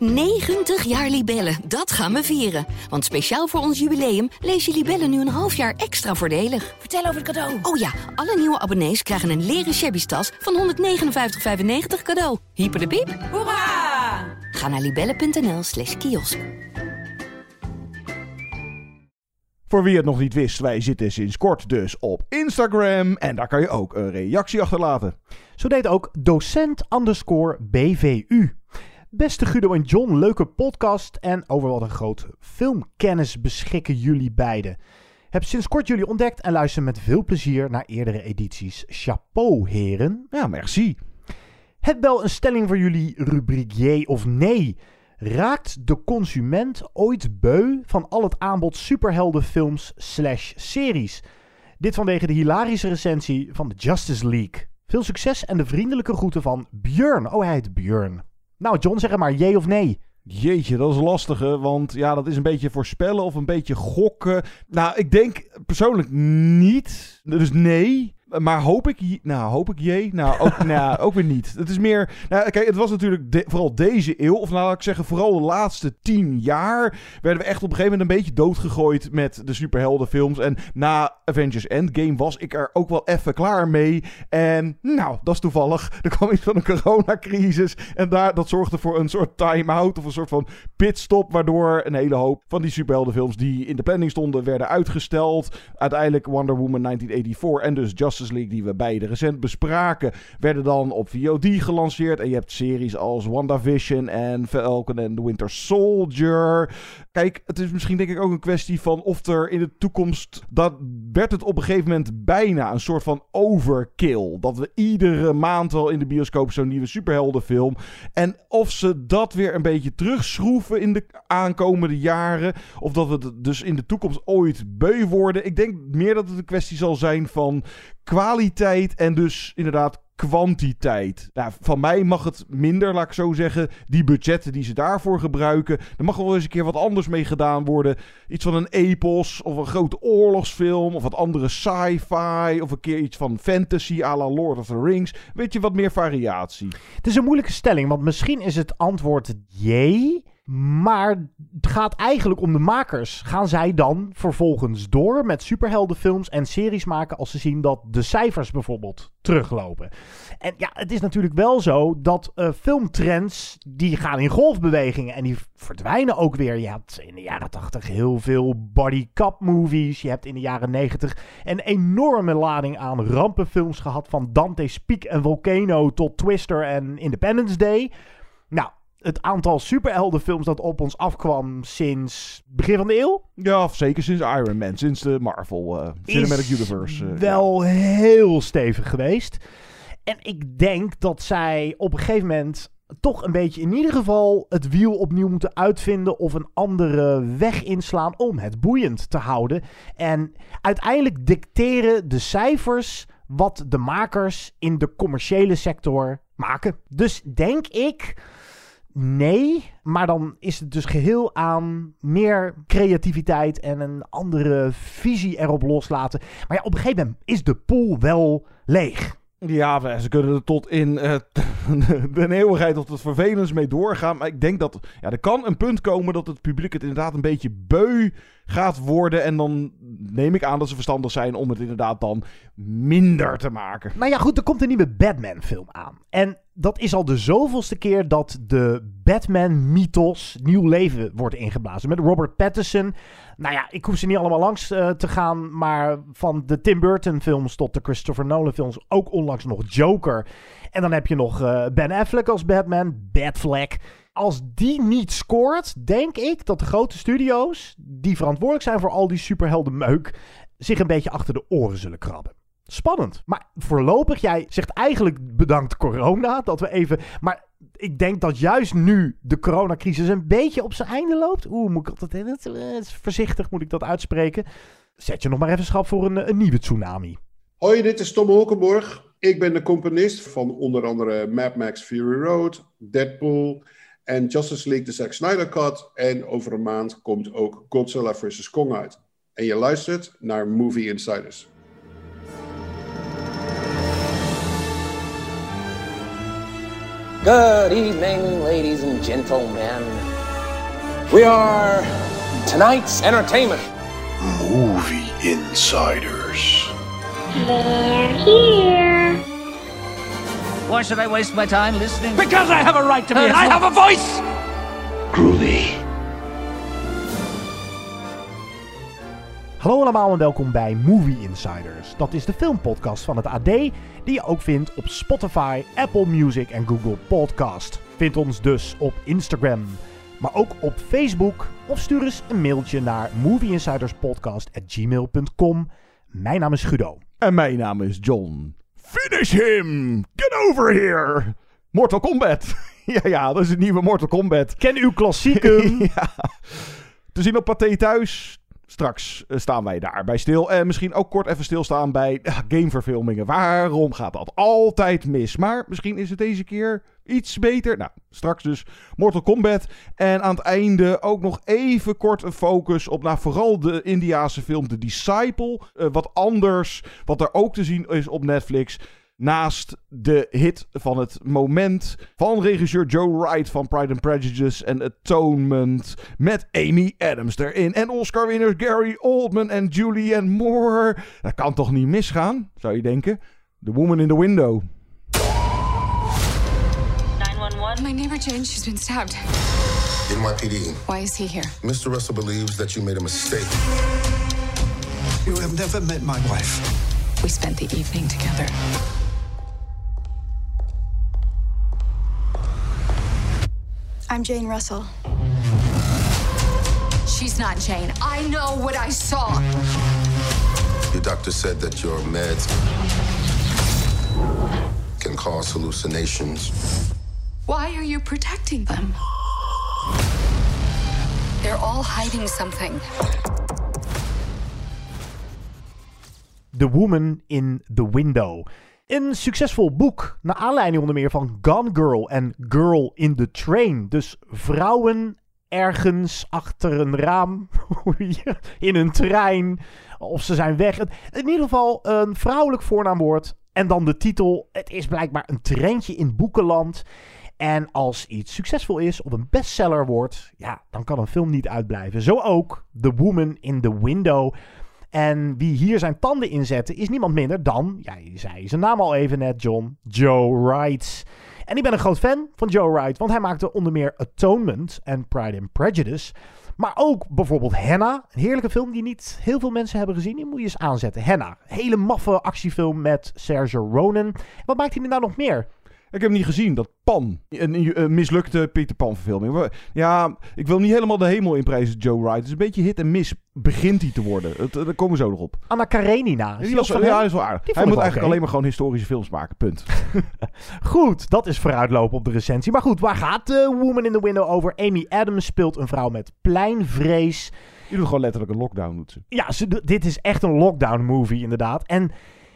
90 jaar Libellen, dat gaan we vieren. Want speciaal voor ons jubileum lees je Libellen nu een half jaar extra voordelig. Vertel over het cadeau. Oh ja, alle nieuwe abonnees krijgen een leren shabby tas van 159,95 cadeau. Hyper de piep. Hoera! Ga naar libellen.nl slash kiosk. Voor wie het nog niet wist, wij zitten sinds kort dus op Instagram. En daar kan je ook een reactie achterlaten. Zo deed ook docent underscore BVU. Beste Guido en John, leuke podcast en over wat een groot filmkennis beschikken jullie beiden. Heb sinds kort jullie ontdekt en luister met veel plezier naar eerdere edities. Chapeau, heren. Ja, merci. Het wel een stelling voor jullie rubriek J of nee. Raakt de consument ooit beu van al het aanbod superheldenfilms slash series? Dit vanwege de hilarische recensie van de Justice League. Veel succes en de vriendelijke groeten van Björn. Oh, hij heet Björn. Nou, John, zeg maar, J of nee? Jeetje, dat is lastige, want ja, dat is een beetje voorspellen of een beetje gokken. Nou, ik denk persoonlijk niet. Dus nee. Maar hoop ik, nou, hoop ik je? Nou, ook, nou, ook weer niet. Het is meer, nou, kijk, het was natuurlijk vooral deze eeuw, of nou, laat ik zeggen, vooral de laatste tien jaar, werden we echt op een gegeven moment een beetje doodgegooid met de superheldenfilms. En na Avengers Endgame was ik er ook wel even klaar mee. En, nou, dat is toevallig. Er kwam iets van een coronacrisis. En daar, dat zorgde voor een soort time-out of een soort van pitstop, waardoor een hele hoop van die superheldenfilms die in de planning stonden, werden uitgesteld. Uiteindelijk Wonder Woman 1984 en dus Just League, die we beide recent bespraken, werden dan op VOD gelanceerd. En je hebt series als WandaVision en Falcon and the Winter Soldier. Kijk, het is misschien denk ik ook een kwestie van of er in de toekomst... Dat werd het op een gegeven moment bijna een soort van overkill. Dat we iedere maand wel in de bioscoop zo'n nieuwe superheldenfilm. En of ze dat weer een beetje terugschroeven in de aankomende jaren. Of dat we het dus in de toekomst ooit beu worden. Ik denk meer dat het een kwestie zal zijn van kwaliteit en dus inderdaad kwantiteit. Nou, van mij mag het minder, laat ik zo zeggen. Die budgetten die ze daarvoor gebruiken. Er mag wel eens een keer wat anders mee gedaan worden. Iets van een epos of een grote oorlogsfilm. Of wat andere sci-fi. Of een keer iets van fantasy à la Lord of the Rings. Weet je, wat meer variatie. Het is een moeilijke stelling, want misschien is het antwoord jee. Maar het gaat eigenlijk om de makers. Gaan zij dan vervolgens door met superheldenfilms en series maken als ze zien dat de cijfers bijvoorbeeld teruglopen? En ja, het is natuurlijk wel zo dat uh, filmtrends die gaan in golfbewegingen en die verdwijnen ook weer. Je hebt in de jaren 80 heel veel body cup movies. Je hebt in de jaren 90 een enorme lading aan rampenfilms gehad van Dante's Peak en Volcano tot Twister en Independence Day. Nou, het aantal superheldenfilms dat op ons afkwam sinds begin van de eeuw. Ja, of zeker sinds Iron Man, sinds de Marvel uh, Cinematic Universe. Uh, wel heel stevig geweest. En ik denk dat zij op een gegeven moment toch een beetje in ieder geval het wiel opnieuw moeten uitvinden of een andere weg inslaan om het boeiend te houden. En uiteindelijk dicteren de cijfers wat de makers in de commerciële sector maken. Dus denk ik Nee, maar dan is het dus geheel aan meer creativiteit en een andere visie erop loslaten. Maar ja, op een gegeven moment is de pool wel leeg. Ja, ze kunnen er tot in uh, de eeuwigheid tot het vervelends mee doorgaan. Maar ik denk dat ja, er kan een punt komen dat het publiek het inderdaad een beetje beu gaat worden. En dan neem ik aan dat ze verstandig zijn om het inderdaad dan minder te maken. Nou ja, goed, er komt een nieuwe Batman-film aan. En dat is al de zoveelste keer dat de Batman-mythos nieuw leven wordt ingeblazen. Met Robert Pattinson. Nou ja, ik hoef ze niet allemaal langs uh, te gaan. Maar van de Tim Burton-films tot de Christopher Nolan-films. Ook onlangs nog Joker. En dan heb je nog uh, Ben Affleck als Batman. Batfleck als die niet scoort, denk ik dat de grote studio's, die verantwoordelijk zijn voor al die superheldenmeuk, zich een beetje achter de oren zullen krabben. Spannend. Maar voorlopig, jij zegt eigenlijk bedankt corona, dat we even... Maar ik denk dat juist nu de coronacrisis een beetje op zijn einde loopt. Oeh, moet ik altijd... Voorzichtig moet ik dat uitspreken. Zet je nog maar even schap voor een, een nieuwe tsunami. Hoi, dit is Tom Holkenborg. Ik ben de componist van onder andere Mad Max Fury Road, Deadpool en Justice League de Zack Snyder Cut. En over een maand komt ook Godzilla vs. Kong uit. En je luistert naar Movie Insiders. Good evening, ladies and gentlemen. We are tonight's entertainment. Movie Insiders. They're here. Why should I waste my time listening? Because I have a right to be, and I have a voice! Groovy. Hallo allemaal en welkom bij Movie Insiders. Dat is de filmpodcast van het AD die je ook vindt op Spotify, Apple Music en Google Podcast. Vind ons dus op Instagram, maar ook op Facebook of stuur eens een mailtje naar movieinsiderspodcast@gmail.com. Mijn naam is Guido. En mijn naam is John. Finish him! Get over here! Mortal Kombat. ja, ja, dat is het nieuwe Mortal Kombat. Ken uw klassieken? ja. Te zien op Pathé thuis. Straks eh, staan wij daarbij stil. En misschien ook kort even stilstaan bij ja, gameverfilmingen. Waarom gaat dat altijd mis? Maar misschien is het deze keer iets beter. Nou, straks dus Mortal Kombat. En aan het einde ook nog even kort een focus op nou, vooral de Indiaanse film The Disciple. Eh, wat anders, wat er ook te zien is op Netflix. Naast de hit van het moment van regisseur Joe Wright van Pride and Prejudice en Atonement. Met Amy Adams erin. En Oscar-winners Gary Oldman en Julianne Moore. Dat kan toch niet misgaan, zou je denken? The Woman in the Window. My neighbor Jane, she's been stabbed. NYPD. Why is he here? Mr. Russell believes that you made a mistake. You have never met my wife. We spent the evening together. I'm Jane Russell. She's not Jane. I know what I saw. Your doctor said that your meds can cause hallucinations. Why are you protecting them? They're all hiding something. The Woman in the Window. Een succesvol boek, naar aanleiding onder meer van Gone Girl en Girl in the Train. Dus vrouwen ergens achter een raam, in een trein, of ze zijn weg. In ieder geval een vrouwelijk voornaamwoord. En dan de titel. Het is blijkbaar een trendje in boekenland. En als iets succesvol is of een bestseller wordt, ja, dan kan een film niet uitblijven. Zo ook The Woman in the Window. En wie hier zijn tanden in zette, is niemand minder dan, ja, je zei zijn naam al even net, John, Joe Wright. En ik ben een groot fan van Joe Wright, want hij maakte onder meer Atonement en Pride and Prejudice. Maar ook bijvoorbeeld Henna, een heerlijke film die niet heel veel mensen hebben gezien. Die moet je eens aanzetten. Henna, hele maffe actiefilm met Sergio Ronan. Wat maakt hij nou nog meer? Ik heb niet gezien, dat Pan. Een, een mislukte Peter Pan verfilming. Ja, ik wil niet helemaal de hemel inprijzen, Joe Wright. Het is een beetje hit en mis. Begint hij te worden. Het, daar komen we zo nog op. Anna Karenina. Die was, ja, dat is wel aardig. Hij moet eigenlijk alleen maar gewoon historische films maken. Punt. goed, dat is vooruitlopen op de recensie. Maar goed, waar gaat de Woman in the Window over? Amy Adams speelt een vrouw met pleinvrees. Je doet gewoon letterlijk een lockdown, doet ze. Ja, ze, dit is echt een lockdown movie inderdaad. En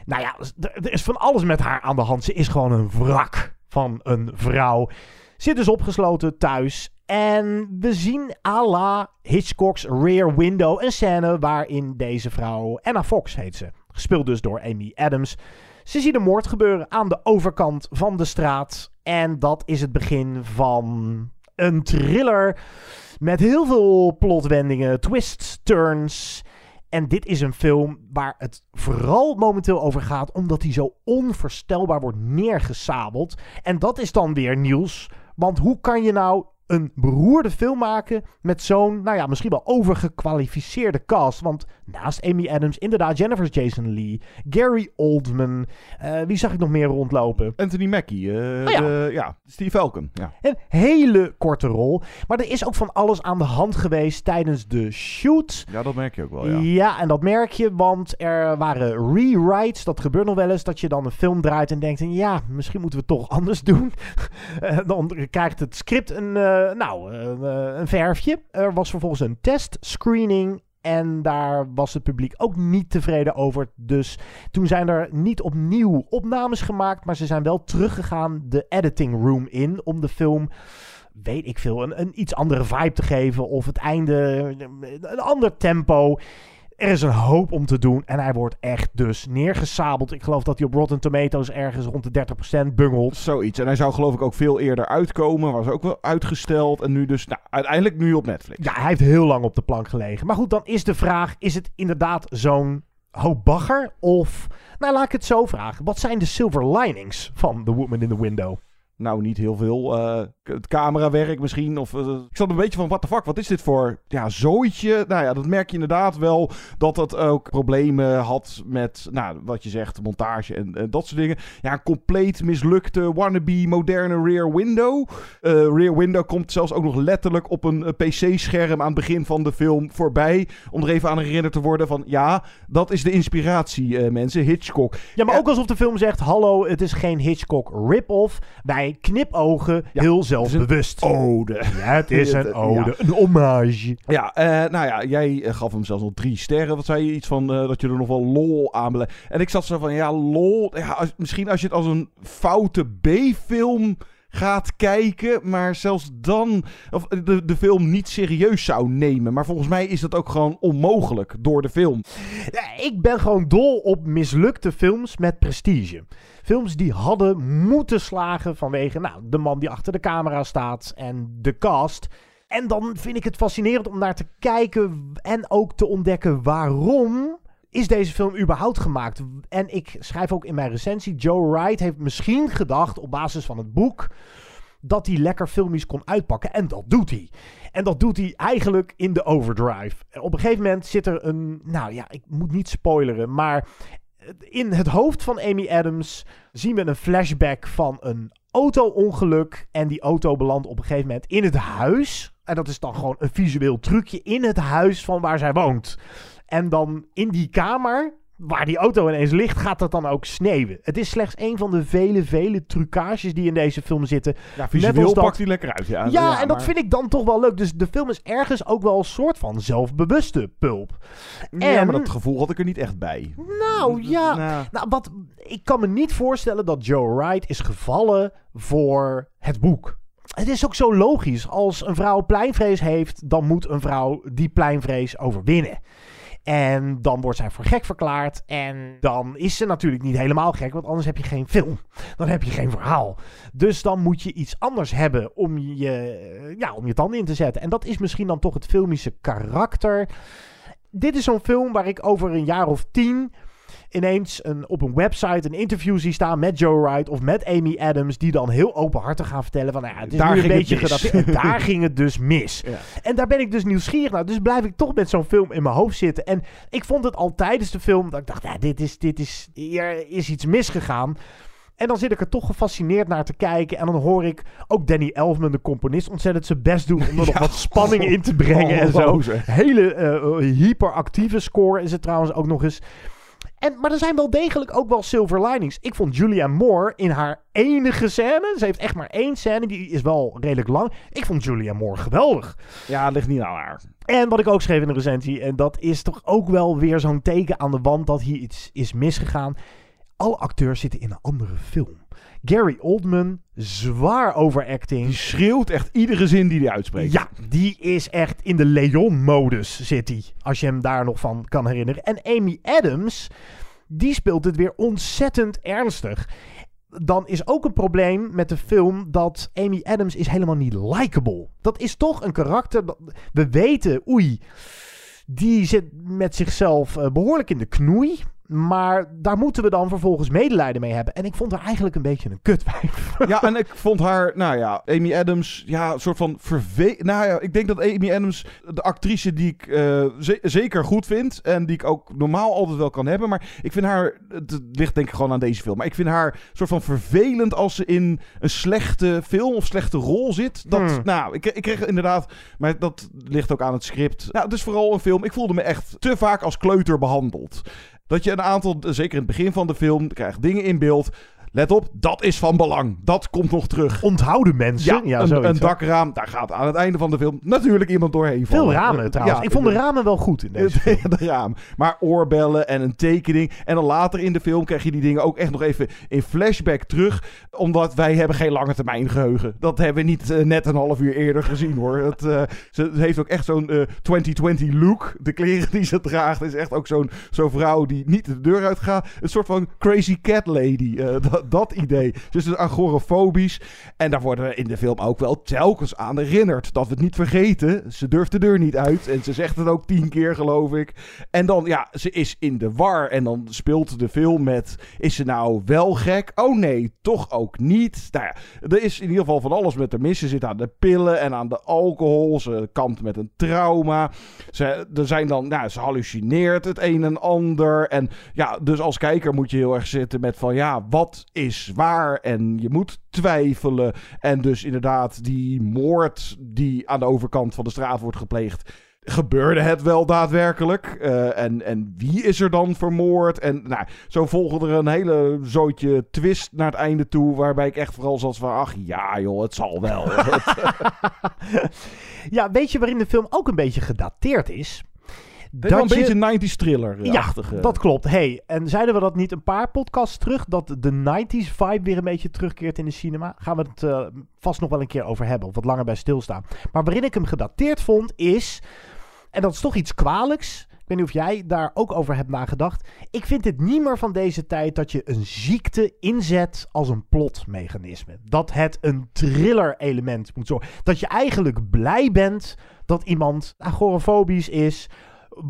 nou ja, er is van alles met haar aan de hand. Ze is gewoon een wrak van een vrouw. Zit dus opgesloten thuis. En we zien à la Hitchcock's Rear Window een scène waarin deze vrouw, Anna Fox heet ze, gespeeld dus door Amy Adams. Ze ziet een moord gebeuren aan de overkant van de straat. En dat is het begin van een thriller met heel veel plotwendingen, twists, turns. En dit is een film waar het vooral momenteel over gaat, omdat hij zo onvoorstelbaar wordt neergesabeld. En dat is dan weer nieuws. Want hoe kan je nou een beroerde film maken met zo'n, nou ja, misschien wel overgekwalificeerde cast. Want naast Amy Adams, inderdaad, Jennifer Jason Lee, Gary Oldman, uh, wie zag ik nog meer rondlopen? Anthony Mackie, uh, oh ja. De, ja, Steve Falcon. Ja. Een hele korte rol, maar er is ook van alles aan de hand geweest tijdens de shoot. Ja, dat merk je ook wel, ja. Ja, en dat merk je, want er waren rewrites, dat gebeurt nog wel eens, dat je dan een film draait en denkt, ja, misschien moeten we het toch anders doen. dan krijgt het script een... Uh, nou, uh, een verfje. Er was vervolgens een testscreening. En daar was het publiek ook niet tevreden over. Dus toen zijn er niet opnieuw opnames gemaakt. Maar ze zijn wel teruggegaan de editing room in. Om de film, weet ik veel, een, een iets andere vibe te geven. Of het einde, een ander tempo. Er is een hoop om te doen en hij wordt echt dus neergesabeld. Ik geloof dat hij op Rotten Tomatoes ergens rond de 30% bungelt. Zoiets. En hij zou geloof ik ook veel eerder uitkomen. Was ook wel uitgesteld. En nu dus, nou, uiteindelijk nu op Netflix. Ja, hij heeft heel lang op de plank gelegen. Maar goed, dan is de vraag, is het inderdaad zo'n hoop bagger? Of, nou laat ik het zo vragen. Wat zijn de silver linings van The Woman in the Window? Nou, niet heel veel. Uh, het camerawerk misschien. Of, uh, ik zat een beetje van, what the fuck, wat is dit voor ja, zooitje? Nou ja, dat merk je inderdaad wel. Dat het ook problemen had met, nou, wat je zegt, montage en, en dat soort dingen. Ja, een compleet mislukte wannabe moderne Rear Window. Uh, Rear Window komt zelfs ook nog letterlijk op een PC-scherm aan het begin van de film voorbij. Om er even aan herinnerd te worden van, ja, dat is de inspiratie, mensen. Hitchcock. Ja, maar ook alsof de film zegt, hallo, het is geen Hitchcock rip-off. Wij knipogen heel zelfbewust. ode. Ja, het is een ode. Een hommage. Ja, uh, nou ja, jij uh, gaf hem zelfs nog drie sterren. Wat zei je? Iets van uh, dat je er nog wel lol aan beleeft. En ik zat zo van, ja, lol. Ja, als, misschien als je het als een foute B-film gaat kijken, maar zelfs dan of de, de film niet serieus zou nemen. Maar volgens mij is dat ook gewoon onmogelijk door de film. Ik ben gewoon dol op mislukte films met prestige. Films die hadden moeten slagen vanwege nou, de man die achter de camera staat en de cast. En dan vind ik het fascinerend om naar te kijken en ook te ontdekken waarom is deze film überhaupt gemaakt? En ik schrijf ook in mijn recensie: Joe Wright heeft misschien gedacht op basis van het boek dat hij lekker filmisch kon uitpakken. En dat doet hij. En dat doet hij eigenlijk in de overdrive. Op een gegeven moment zit er een. Nou ja, ik moet niet spoileren. Maar in het hoofd van Amy Adams zien we een flashback van een auto-ongeluk. En die auto belandt op een gegeven moment in het huis. En dat is dan gewoon een visueel trucje in het huis van waar zij woont. En dan in die kamer waar die auto ineens ligt, gaat dat dan ook sneeuwen. Het is slechts een van de vele, vele trucages die in deze film zitten. Ja, visueel dat... pakt hij lekker uit. Ja, ja, ja en dat vind ik dan toch wel leuk. Dus de film is ergens ook wel een soort van zelfbewuste pulp. Ja, en... maar dat gevoel had ik er niet echt bij. Nou, ja. Nou. nou, wat, ik kan me niet voorstellen dat Joe Wright is gevallen voor het boek. Het is ook zo logisch. Als een vrouw pleinvrees heeft, dan moet een vrouw die pleinvrees overwinnen. En dan wordt zij voor gek verklaard. En dan is ze natuurlijk niet helemaal gek, want anders heb je geen film. Dan heb je geen verhaal. Dus dan moet je iets anders hebben om je, ja, om je tanden in te zetten. En dat is misschien dan toch het filmische karakter. Dit is zo'n film waar ik over een jaar of tien ineens een, op een website een interview zie staan met Joe Wright of met Amy Adams, die dan heel openhartig gaan vertellen van, nou ja, het is daar nu een beetje gedateerd. daar ging het dus mis. Ja. En daar ben ik dus nieuwsgierig naar. Dus blijf ik toch met zo'n film in mijn hoofd zitten. En ik vond het al tijdens de film dat ik dacht, ja, dit is, dit is, hier is iets misgegaan. En dan zit ik er toch gefascineerd naar te kijken. En dan hoor ik ook Danny Elfman, de componist, ontzettend zijn best doen om er nog wat spanning in te brengen en zo. Hele uh, hyperactieve score is het trouwens ook nog eens. En, maar er zijn wel degelijk ook wel silver linings. Ik vond Julia Moore in haar enige scène. Ze heeft echt maar één scène. Die is wel redelijk lang. Ik vond Julia Moore geweldig. Ja, ligt niet aan haar. En wat ik ook schreef in de recensie. En dat is toch ook wel weer zo'n teken aan de wand dat hier iets is misgegaan. Alle acteurs zitten in een andere film. Gary Oldman, zwaar overacting. Die schreeuwt echt iedere zin die hij uitspreekt. Ja, die is echt in de Leon-modus zit hij. Als je hem daar nog van kan herinneren. En Amy Adams, die speelt het weer ontzettend ernstig. Dan is ook een probleem met de film dat Amy Adams is helemaal niet likable. Dat is toch een karakter. Dat, we weten, oei, die zit met zichzelf uh, behoorlijk in de knoei. Maar daar moeten we dan vervolgens medelijden mee hebben. En ik vond haar eigenlijk een beetje een kutwijf. Ja, en ik vond haar, nou ja, Amy Adams, ja, een soort van verve... Nou ja, ik denk dat Amy Adams, de actrice die ik uh, zeker goed vind... en die ik ook normaal altijd wel kan hebben... maar ik vind haar, het ligt denk ik gewoon aan deze film... maar ik vind haar soort van vervelend als ze in een slechte film of slechte rol zit. Dat, hmm. nou, ik, ik kreeg inderdaad... maar dat ligt ook aan het script. Nou, het is vooral een film, ik voelde me echt te vaak als kleuter behandeld. Dat je een aantal, zeker in het begin van de film, krijgt dingen in beeld let op, dat is van belang. Dat komt nog terug. Onthouden mensen. Ja, Ja, een, zoiets, een dakraam. Daar gaat aan het einde van de film natuurlijk iemand doorheen Veel vallen. ramen trouwens. Ja, ik vond de ramen wel goed in deze de, de raam. Maar oorbellen en een tekening. En dan later in de film krijg je die dingen ook echt nog even in flashback terug. Omdat wij hebben geen lange termijn geheugen. Dat hebben we niet eh, net een half uur eerder gezien hoor. Het, eh, ze heeft ook echt zo'n eh, 2020 look. De kleren die ze draagt is echt ook zo'n zo'n vrouw die niet de deur uit gaat. Een soort van crazy cat lady. eh, dat, idee. Ze is dus agorafobisch. En daar worden we in de film ook wel telkens aan herinnerd. Dat we het niet vergeten. Ze durft de deur niet uit. En ze zegt het ook tien keer, geloof ik. En dan, ja, ze is in de war. En dan speelt de film met: is ze nou wel gek? Oh nee, toch ook niet. Nou ja, er is in ieder geval van alles met de mis. Ze zit aan de pillen en aan de alcohol. Ze kampt met een trauma. Ze, er zijn dan, nou, ze hallucineert het een en ander. En ja, dus als kijker moet je heel erg zitten met van ja, wat is waar? En je moet twijfelen. En dus inderdaad, die moord die aan de overkant van de straat wordt gepleegd. Gebeurde het wel daadwerkelijk? Eh, en, en wie is er dan vermoord? En nou, zo volgde er een hele zootje twist naar het einde toe. Waarbij ik echt vooral zat van: ach ja, joh, het zal wel. Ja, weet je waarin de film ook een beetje gedateerd is? Wel een beetje 90s thriller Ja, dat klopt. Hey, en zeiden we dat niet een paar podcasts terug? Dat de 90s vibe weer een beetje terugkeert in de cinema? Gaan we het eh, vast nog wel een keer over hebben. Of wat langer bij stilstaan. Maar waarin ik hem gedateerd vond is... En dat is toch iets kwalijks. Ik weet niet of jij daar ook over hebt nagedacht. Ik vind het niet meer van deze tijd dat je een ziekte inzet als een plotmechanisme. Dat het een thriller-element moet zorgen. Dat je eigenlijk blij bent dat iemand agorafobisch is.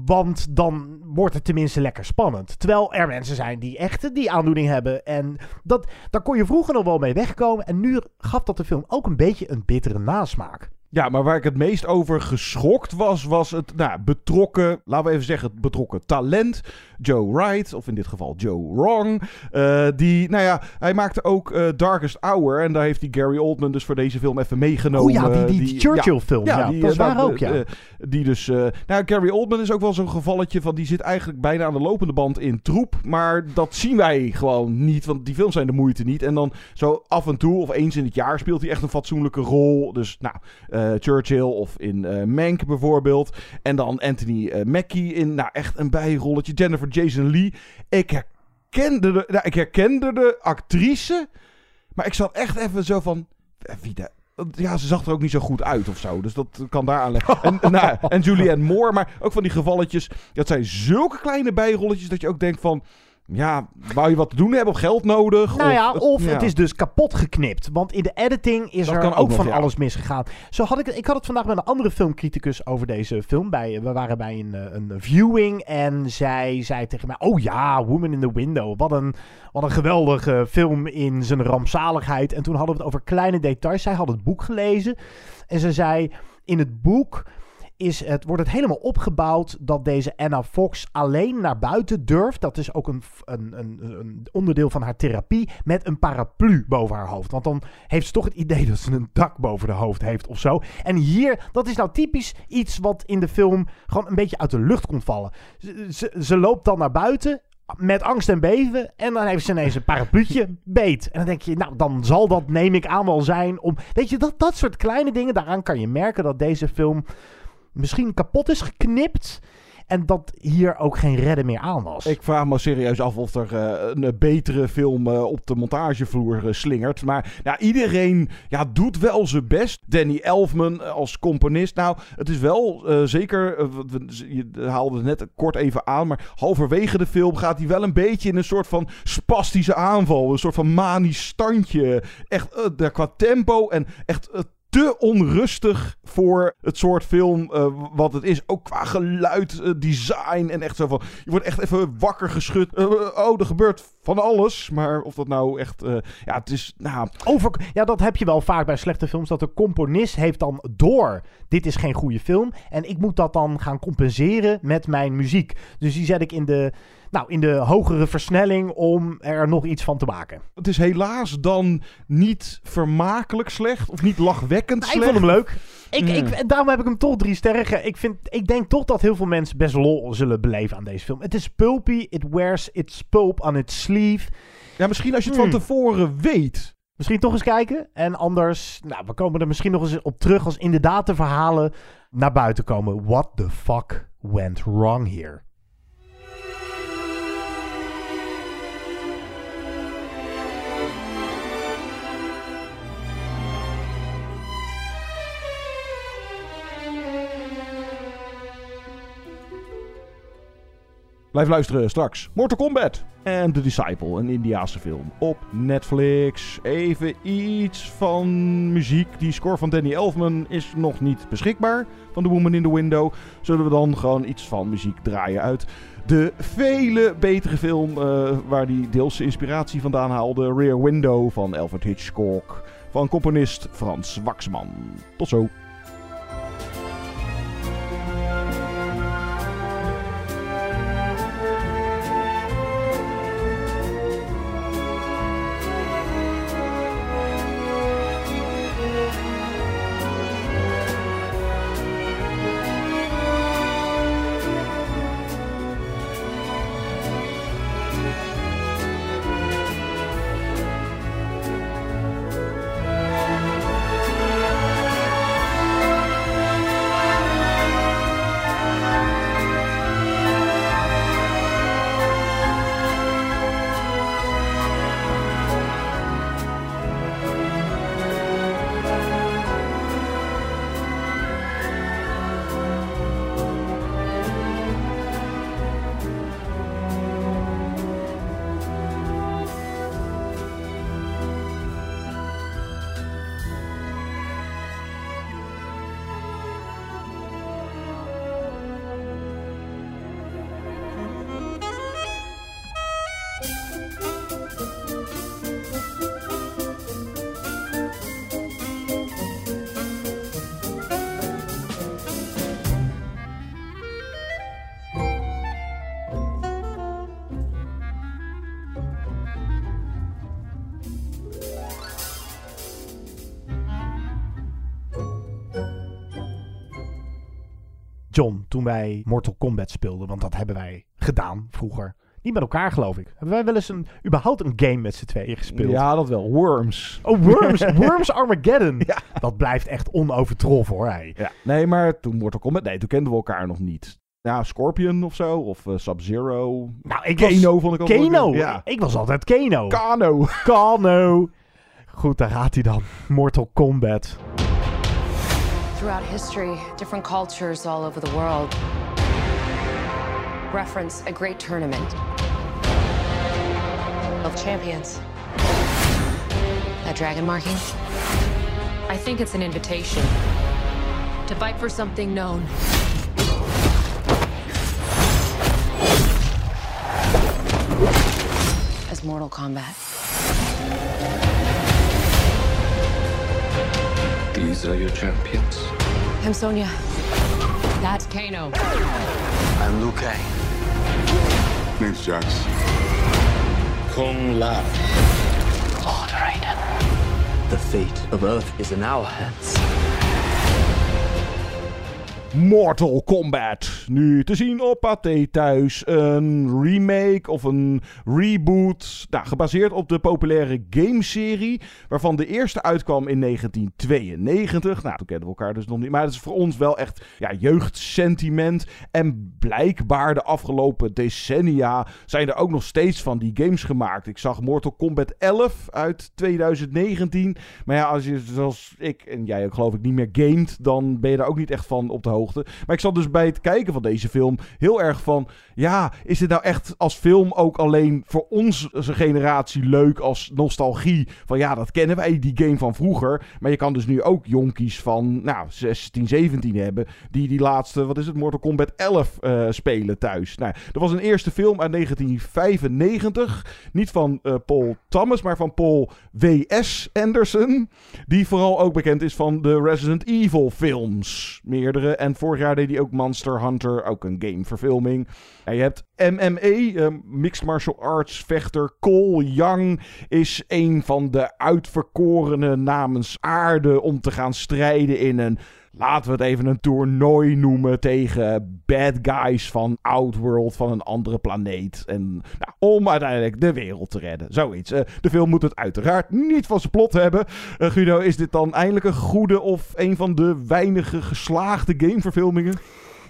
Want dan wordt het tenminste lekker spannend. Terwijl er mensen zijn die echt die aandoening hebben. En dat, daar kon je vroeger nog wel mee wegkomen. En nu gaf dat de film ook een beetje een bittere nasmaak. Ja, maar waar ik het meest over geschokt was, was het nou, betrokken, laten we even zeggen, het betrokken talent. Joe Wright, of in dit geval Joe Wrong. eh, die, nou ja, hij maakte ook eh, Darkest Hour. En daar heeft hij Gary Oldman dus voor deze film even meegenomen. Oh ja, die- die Churchill-film. Ja, dat is eh, waar ook, ja. die dus, nou, Gary Oldman is ook wel zo'n gevalletje van, die zit eigenlijk bijna aan de lopende band in troep. Maar dat zien wij gewoon niet, want die films zijn de moeite niet. En dan zo af en toe, of eens in het jaar, speelt hij echt een fatsoenlijke rol. Dus, nou, Churchill of in eh Mank bijvoorbeeld. En dan Anthony eh, Mackie in, nou, echt een bijrolletje. Jennifer Jason Lee. Ik herkende de, nou, ik herkende de actrice, maar ik zat echt even zo van, eh, wie de... Ja, ze zag er ook niet zo goed uit of zo. Dus dat kan daar aan liggen. En, nou, en Julianne Moore. Maar ook van die gevalletjes. Dat zijn zulke kleine bijrolletjes dat je ook denkt van... Ja, wou je wat te doen hebben of geld nodig? Nou ja, of ja. het is dus kapot geknipt. Want in de editing is Dat er ook, ook nog, van ja. alles misgegaan. Zo had ik, ik had het vandaag met een andere filmcriticus over deze film. Bij, we waren bij een, eh, een viewing en zij zei tegen mij... Oh ja, Woman in the Window. Wat een, wat een geweldige film in zijn rampzaligheid. En toen hadden we het over kleine details. Zij had het boek gelezen. En ze zei, in het boek is het, wordt het helemaal opgebouwd dat deze Anna Fox alleen naar buiten durft. Dat is ook een, een, een, een onderdeel van haar therapie met een paraplu boven haar hoofd. Want dan heeft ze toch het idee dat ze een dak boven de hoofd heeft of zo. En hier, dat is nou typisch iets wat in de film gewoon een beetje uit de lucht komt vallen. Ze, ze, ze loopt dan naar buiten met angst en beven. En dan heeft ze ineens een parapluutje beet. En dan denk je, nou, dan zal dat, neem ik aan, wel zijn om... Weet je, dat, dat soort kleine dingen, daaraan kan je merken dat deze film misschien kapot is geknipt. En dat hier ook geen redden meer aan was. Ik vraag me serieus af of er eh, een betere film eh, op de montagevloer eh, slingert. Maar iedereen ja, doet wel zijn best. Danny Elfman als componist. Nou, het is wel zeker... je haalde het net kort even aan. Maar halverwege de film gaat hij wel een beetje in een soort van spastische aanval. Een soort van manisch standje. Echt qua tempo en echt... te onrustig voor het soort film eh, wat het is. Ook qua geluid, eh, design en echt zo van... Je wordt echt even wakker geschud. Eh, oh, er gebeurt van alles. Maar of dat nou echt... ja, het is... Nou, Over, ja, dat heb je wel vaak bij slechte films. Dat de componist heeft dan door. Dit is geen goede film. En ik moet dat dan gaan compenseren met mijn muziek. Dus die zet ik in de, nou, in de hogere versnelling om er nog iets van te maken. het is helaas dan niet vermakelijk slecht. Of niet lachwekkend Nou, ik slecht. vond hem leuk. Ik, Mm. ik, daarom heb ik hem toch drie sterren. ge- Ik, vind, ik denk toch dat heel veel mensen best lol zullen beleven aan deze film. Het is pulpy, it wears its pulp on its sleeve. Ja, misschien als je het van Hmm. tevoren weet. Misschien toch eens kijken. En anders, nou, we komen er misschien nog eens op terug als inderdaad de verhalen naar buiten komen. What the fuck went wrong here? Blijf luisteren straks. Mortal Kombat en The Disciple, een Indiaanse film op Netflix. Even iets van muziek. Die score van Danny Elfman is nog niet beschikbaar van The Woman in the Window. Zullen we dan gewoon iets van muziek draaien uit de vele betere film eh, waar die deels inspiratie vandaan haalde. Rear Window van Alfred Hitchcock van componist Frans Waxman. Tot zo. Wij Mortal Kombat speelden, want dat hebben wij gedaan vroeger. Niet met elkaar, geloof ik. Hebben wij wel eens een, überhaupt een game met z'n tweeën gespeeld? Ja, dat wel. Worms. Oh, Worms. Worms Armageddon. Dat blijft echt onovertroffen, hoor. Hij. Ja, nee, maar toen Mortal Kombat, nee, toen kenden we elkaar nog niet. Ja, Scorpion of zo, of eh, Sub-Zero. Nou, ik Kano was... vond ik ook Kano. Ja. Ik was altijd Kano. Kano. Kano. Goed, daar gaat hij dan. Mortal Kombat. Throughout history, different cultures all over the world reference a great tournament of champions. That dragon marking? I think it's an invitation to fight for something known. As Mortal Kombat. These are your champions. I'm Sonya. That's Kano. I'm Liu Kang. Name's Jax. Kung Lao. Lord Raiden. The fate of Earth is in our hands. Mortal Kombat. Nu te zien op Pathé thuis. Een remake of een reboot. Nou, gebaseerd op de populaire gameserie. Waarvan de eerste uitkwam in 1992. Nou, toen kenden we elkaar dus nog niet. Maar het is voor ons wel echt ja, jeugdsentiment. En blijkbaar de afgelopen decennia zijn er ook nog steeds van die games gemaakt. Ik zag Mortal Kombat 11 uit 2019. Maar ja, als je zoals ik en jij ook geloof ik niet meer gamet. Dan ben je daar ook niet echt van op de hoogte. Maar ik zat dus bij het kijken van deze film heel erg van... Ja, is dit nou echt als film ook alleen voor onze generatie leuk als nostalgie? Van ja, dat kennen wij, die game van vroeger. Maar je kan dus nu ook jonkies van nou, 16, 17 hebben... die die laatste, wat is het, Mortal Kombat 11 eh, spelen thuis. Nou, er was een eerste film uit 1995. Niet van eh, Paul Thomas, maar van Paul W.S. Anderson. Die vooral ook bekend is van de Resident Evil films. Meerdere. En vorig jaar deed hij ook Monster Hunter, ook een gameverfilming. En je hebt MMA, eh, Mixed Martial Arts vechter Cole Young, is een van de uitverkorenen namens aarde om te gaan strijden in een laten we het even een toernooi noemen tegen bad guys van Outworld, van een andere planeet. En nou, om uiteindelijk de wereld te redden. Zoiets. Uh, de film moet het uiteraard niet van zijn plot hebben. Uh, Guido, is dit dan eindelijk een goede of een van de weinige geslaagde gameverfilmingen?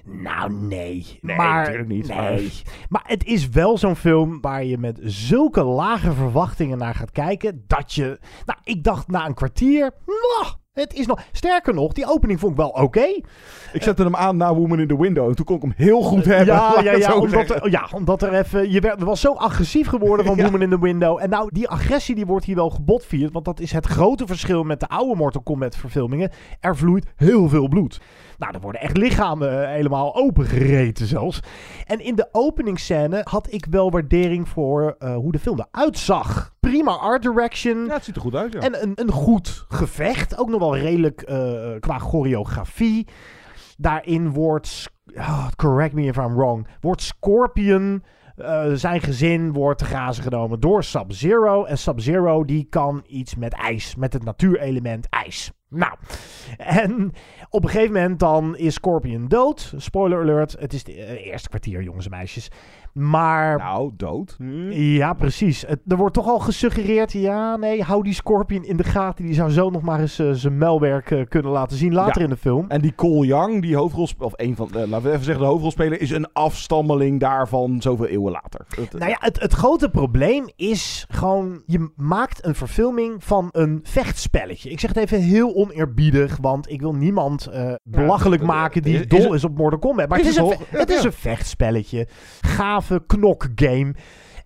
Nou, nee. Nee, maar, natuurlijk niet, Nee. maar- Maar het is wel zo'n film waar je met zulke lage verwachtingen naar gaat kijken. Dat je. Nou, ik dacht na een kwartier. "Mwah, het is nog. Sterker nog, die opening vond ik wel oké. Ik zette hem aan na Woman in the Window. En toen kon ik hem heel goed hebben. laat Ja, ja, ja, omdat er, ja, omdat er even. Je werd, was zo agressief geworden van Ja. Woman in the Window. En nou, die agressie die wordt hier wel gebotvierd. Want dat is het grote verschil met de oude Mortal Kombat verfilmingen. Er vloeit heel veel bloed. Nou, er worden echt lichamen eh, helemaal opengereten zelfs. En in de openingsscène had ik wel waardering voor eh, hoe de film eruit zag. Prima art direction. Ja, het ziet er goed uit, ja. En een, een goed gevecht. Ook nog wel redelijk eh, qua choreografie. Daarin wordt, ah, correct me if I'm wrong, wordt Scorpion, eh, zijn gezin wordt te grazen genomen door Sub-Zero. En Sub-Zero die kan iets met ijs, met het natuurelement ijs. Nou, en op een gegeven moment dan is Scorpion dood. Spoiler alert, het is de eh, eerste kwartier jongens en meisjes. Maar... Nou, dood. Ja, precies. Het, er wordt toch al gesuggereerd, ja, nee, hou die Scorpion in de gaten. Die zou zo nog maar eens eh, zijn melwerk eh, kunnen laten zien later Ja. in de film. En die Cole Young, die hoofdrolspeler, of een van, eh, laten we even zeggen de hoofdrolspeler, is een afstammeling daarvan zoveel eeuwen later. Het- Nou ja, het, het grote probleem is gewoon, je maakt een verfilming van een vechtspelletje. Ik zeg het even heel oneerbiedig, want ik wil niemand belachelijk maken die is- dol is op Mortal Kombat. Maar Is het is, een, het is een vechtspelletje. Gave knokgame.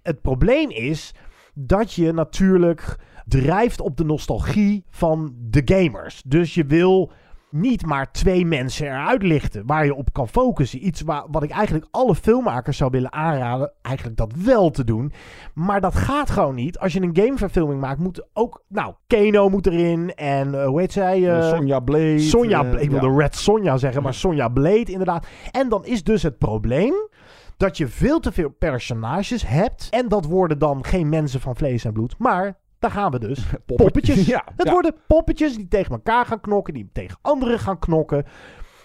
Het probleem is dat je natuurlijk drijft op de nostalgie van de gamers. Dus je wil niet maar twee mensen eruit lichten waar je op kan focussen. Iets waar, wat ik eigenlijk alle filmmakers zou willen aanraden, eigenlijk dat wel te doen. Maar dat gaat gewoon niet. Als je een gameverfilming maakt, moet ook... Nou, Kano moet erin en eh, hoe heet zij? eh, Sonja Blade. Sonja, eh, ik ja. wilde Red Sonja zeggen, maar Sonja Blade inderdaad. En dan is dus het probleem dat je veel te veel personages hebt. En dat worden dan geen mensen van vlees en bloed, maar... Daar gaan we dus. Poppetjes. Ja, het ja. worden poppetjes die tegen elkaar gaan knokken, die tegen anderen gaan knokken.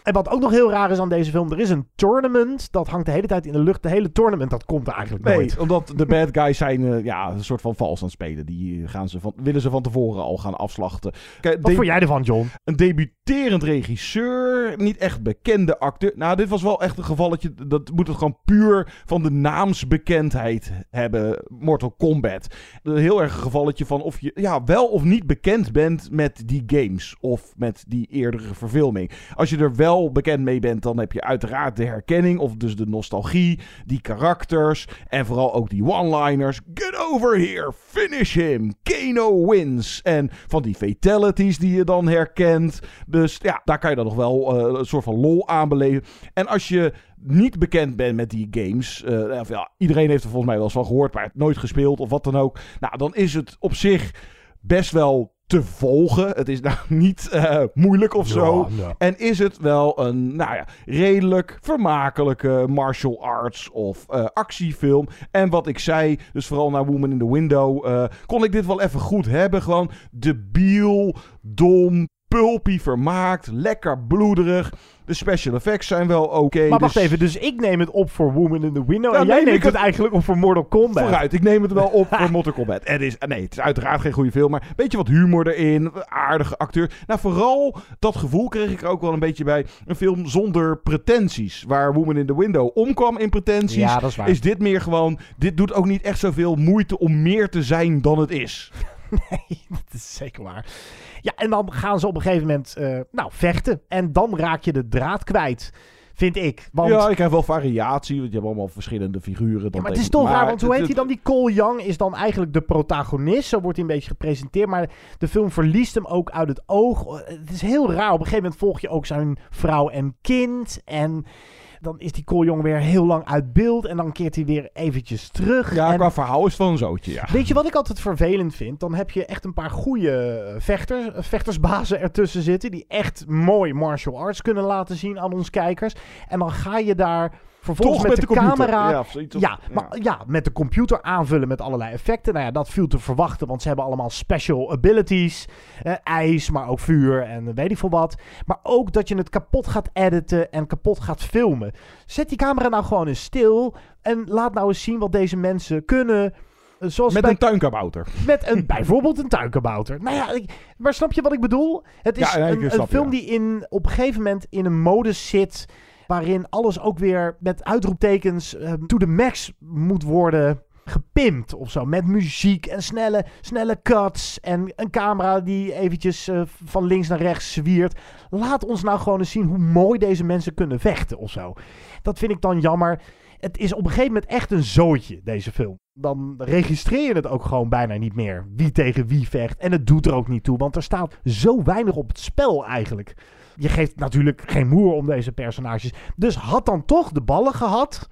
En wat ook nog heel raar is aan deze film, er is een tournament. Dat hangt de hele tijd in de lucht. De hele tournament, dat komt er eigenlijk Nee, nooit. omdat de bad guys zijn eh, ja, een soort van vals aan het spelen. Die gaan ze van, willen ze van tevoren al gaan afslachten. Kijk, Wat vond jij ervan, John? Een debuterend regisseur, niet echt bekende acteur. Nou, dit was wel echt een gevalletje. Dat moet het gewoon puur van de naamsbekendheid hebben. Mortal Kombat. Een heel erg een gevalletje van of je ja, wel of niet bekend bent met die games. Of met die eerdere verfilming. Als je er wel bekend mee bent, dan heb je uiteraard de herkenning. Of dus de nostalgie. Die karakters. En vooral ook die one-liners. Get over here. Finish him. Kano wins. En van die fatalities die je dan herkent. Dus ja, daar kan je dan nog wel eh, een soort van lol aan beleven. En als je niet bekend bent met die games. eh, of ja, iedereen heeft er volgens mij wel eens van gehoord, maar het nooit gespeeld of wat dan ook. Nou, dan is het op zich best wel te volgen. Het is nou niet eh, moeilijk of zo. Ja, ja. En is het wel een, nou ja, redelijk vermakelijke martial arts of actiefilm. En wat ik zei, dus vooral naar Woman in the Window, kon ik dit wel even goed hebben. Gewoon debiel, dom, pulpy vermaakt, lekker bloederig. De special effects zijn wel oké. maar wacht dus- even, dus ik neem het op voor Woman in the Window. En jij neem neemt het het- eigenlijk op voor Mortal Kombat. Vooruit, ik neem het wel op voor Mortal Kombat. Het is, nee, het is uiteraard geen goede film, maar een beetje wat humor erin. Aardige acteur. Nou, vooral dat gevoel kreeg ik er ook wel een beetje bij. Een film zonder pretenties. Waar Woman in the Window omkwam in pretenties. Ja, dat is waar. Is dit meer gewoon, dit doet ook niet echt zoveel moeite om meer te zijn dan het is. Nee, dat is zeker waar. Ja, en dan gaan ze op een gegeven moment eh, nou, vechten. En dan raak je de draad kwijt, vind ik. Want Ja, ik heb wel variatie, want je hebt allemaal verschillende figuren. Dan Ja, maar het is toch raar, want hoe heet hij dan? Die Cole Young is dan eigenlijk de protagonist. Zo wordt hij een beetje gepresenteerd. Maar de film verliest hem ook uit het oog. Het is heel raar. Op een gegeven moment volg je ook zijn vrouw en kind. En dan is die Young weer heel lang uit beeld. En dan keert hij weer eventjes terug. Ja, en qua verhaal is het wel een zootje, ja. Weet je wat ik altijd vervelend vind? Dan heb je echt een paar goede vechters, vechtersbazen ertussen zitten. Die echt mooi martial arts kunnen laten zien aan ons kijkers. En dan ga je daar Vervolgens Toch met, met de, camera. Ja, maar ja, met de computer aanvullen met allerlei effecten. Nou ja, dat viel te verwachten, want ze hebben allemaal special abilities. Eh, ijs, maar ook vuur en weet ik veel wat. Maar ook dat je het kapot gaat editen en kapot gaat filmen. Zet die camera nou gewoon eens stil en laat nou eens zien wat deze mensen kunnen. Eh, Zoals Met bij een tuinkabouter. met een, bijvoorbeeld een tuinkabouter. Nou ja, ik- maar snap je wat ik bedoel? Het is Ja, een, een snap je, film ja. die in, op een gegeven moment in een modus zit... waarin alles ook weer met uitroeptekens eh, to the max moet worden gepimpt of zo. Met muziek en snelle, snelle cuts en een camera die eventjes eh, van links naar rechts zwiert. Laat ons nou gewoon eens zien hoe mooi deze mensen kunnen vechten of zo. Dat vind ik dan jammer. Het is op een gegeven moment echt een zootje, deze film. Dan registreer je het ook gewoon bijna niet meer. Wie tegen wie vecht. En het doet er ook niet toe, want er staat zo weinig op het spel eigenlijk. Je geeft natuurlijk geen moer om deze personages. Dus had dan toch de ballen gehad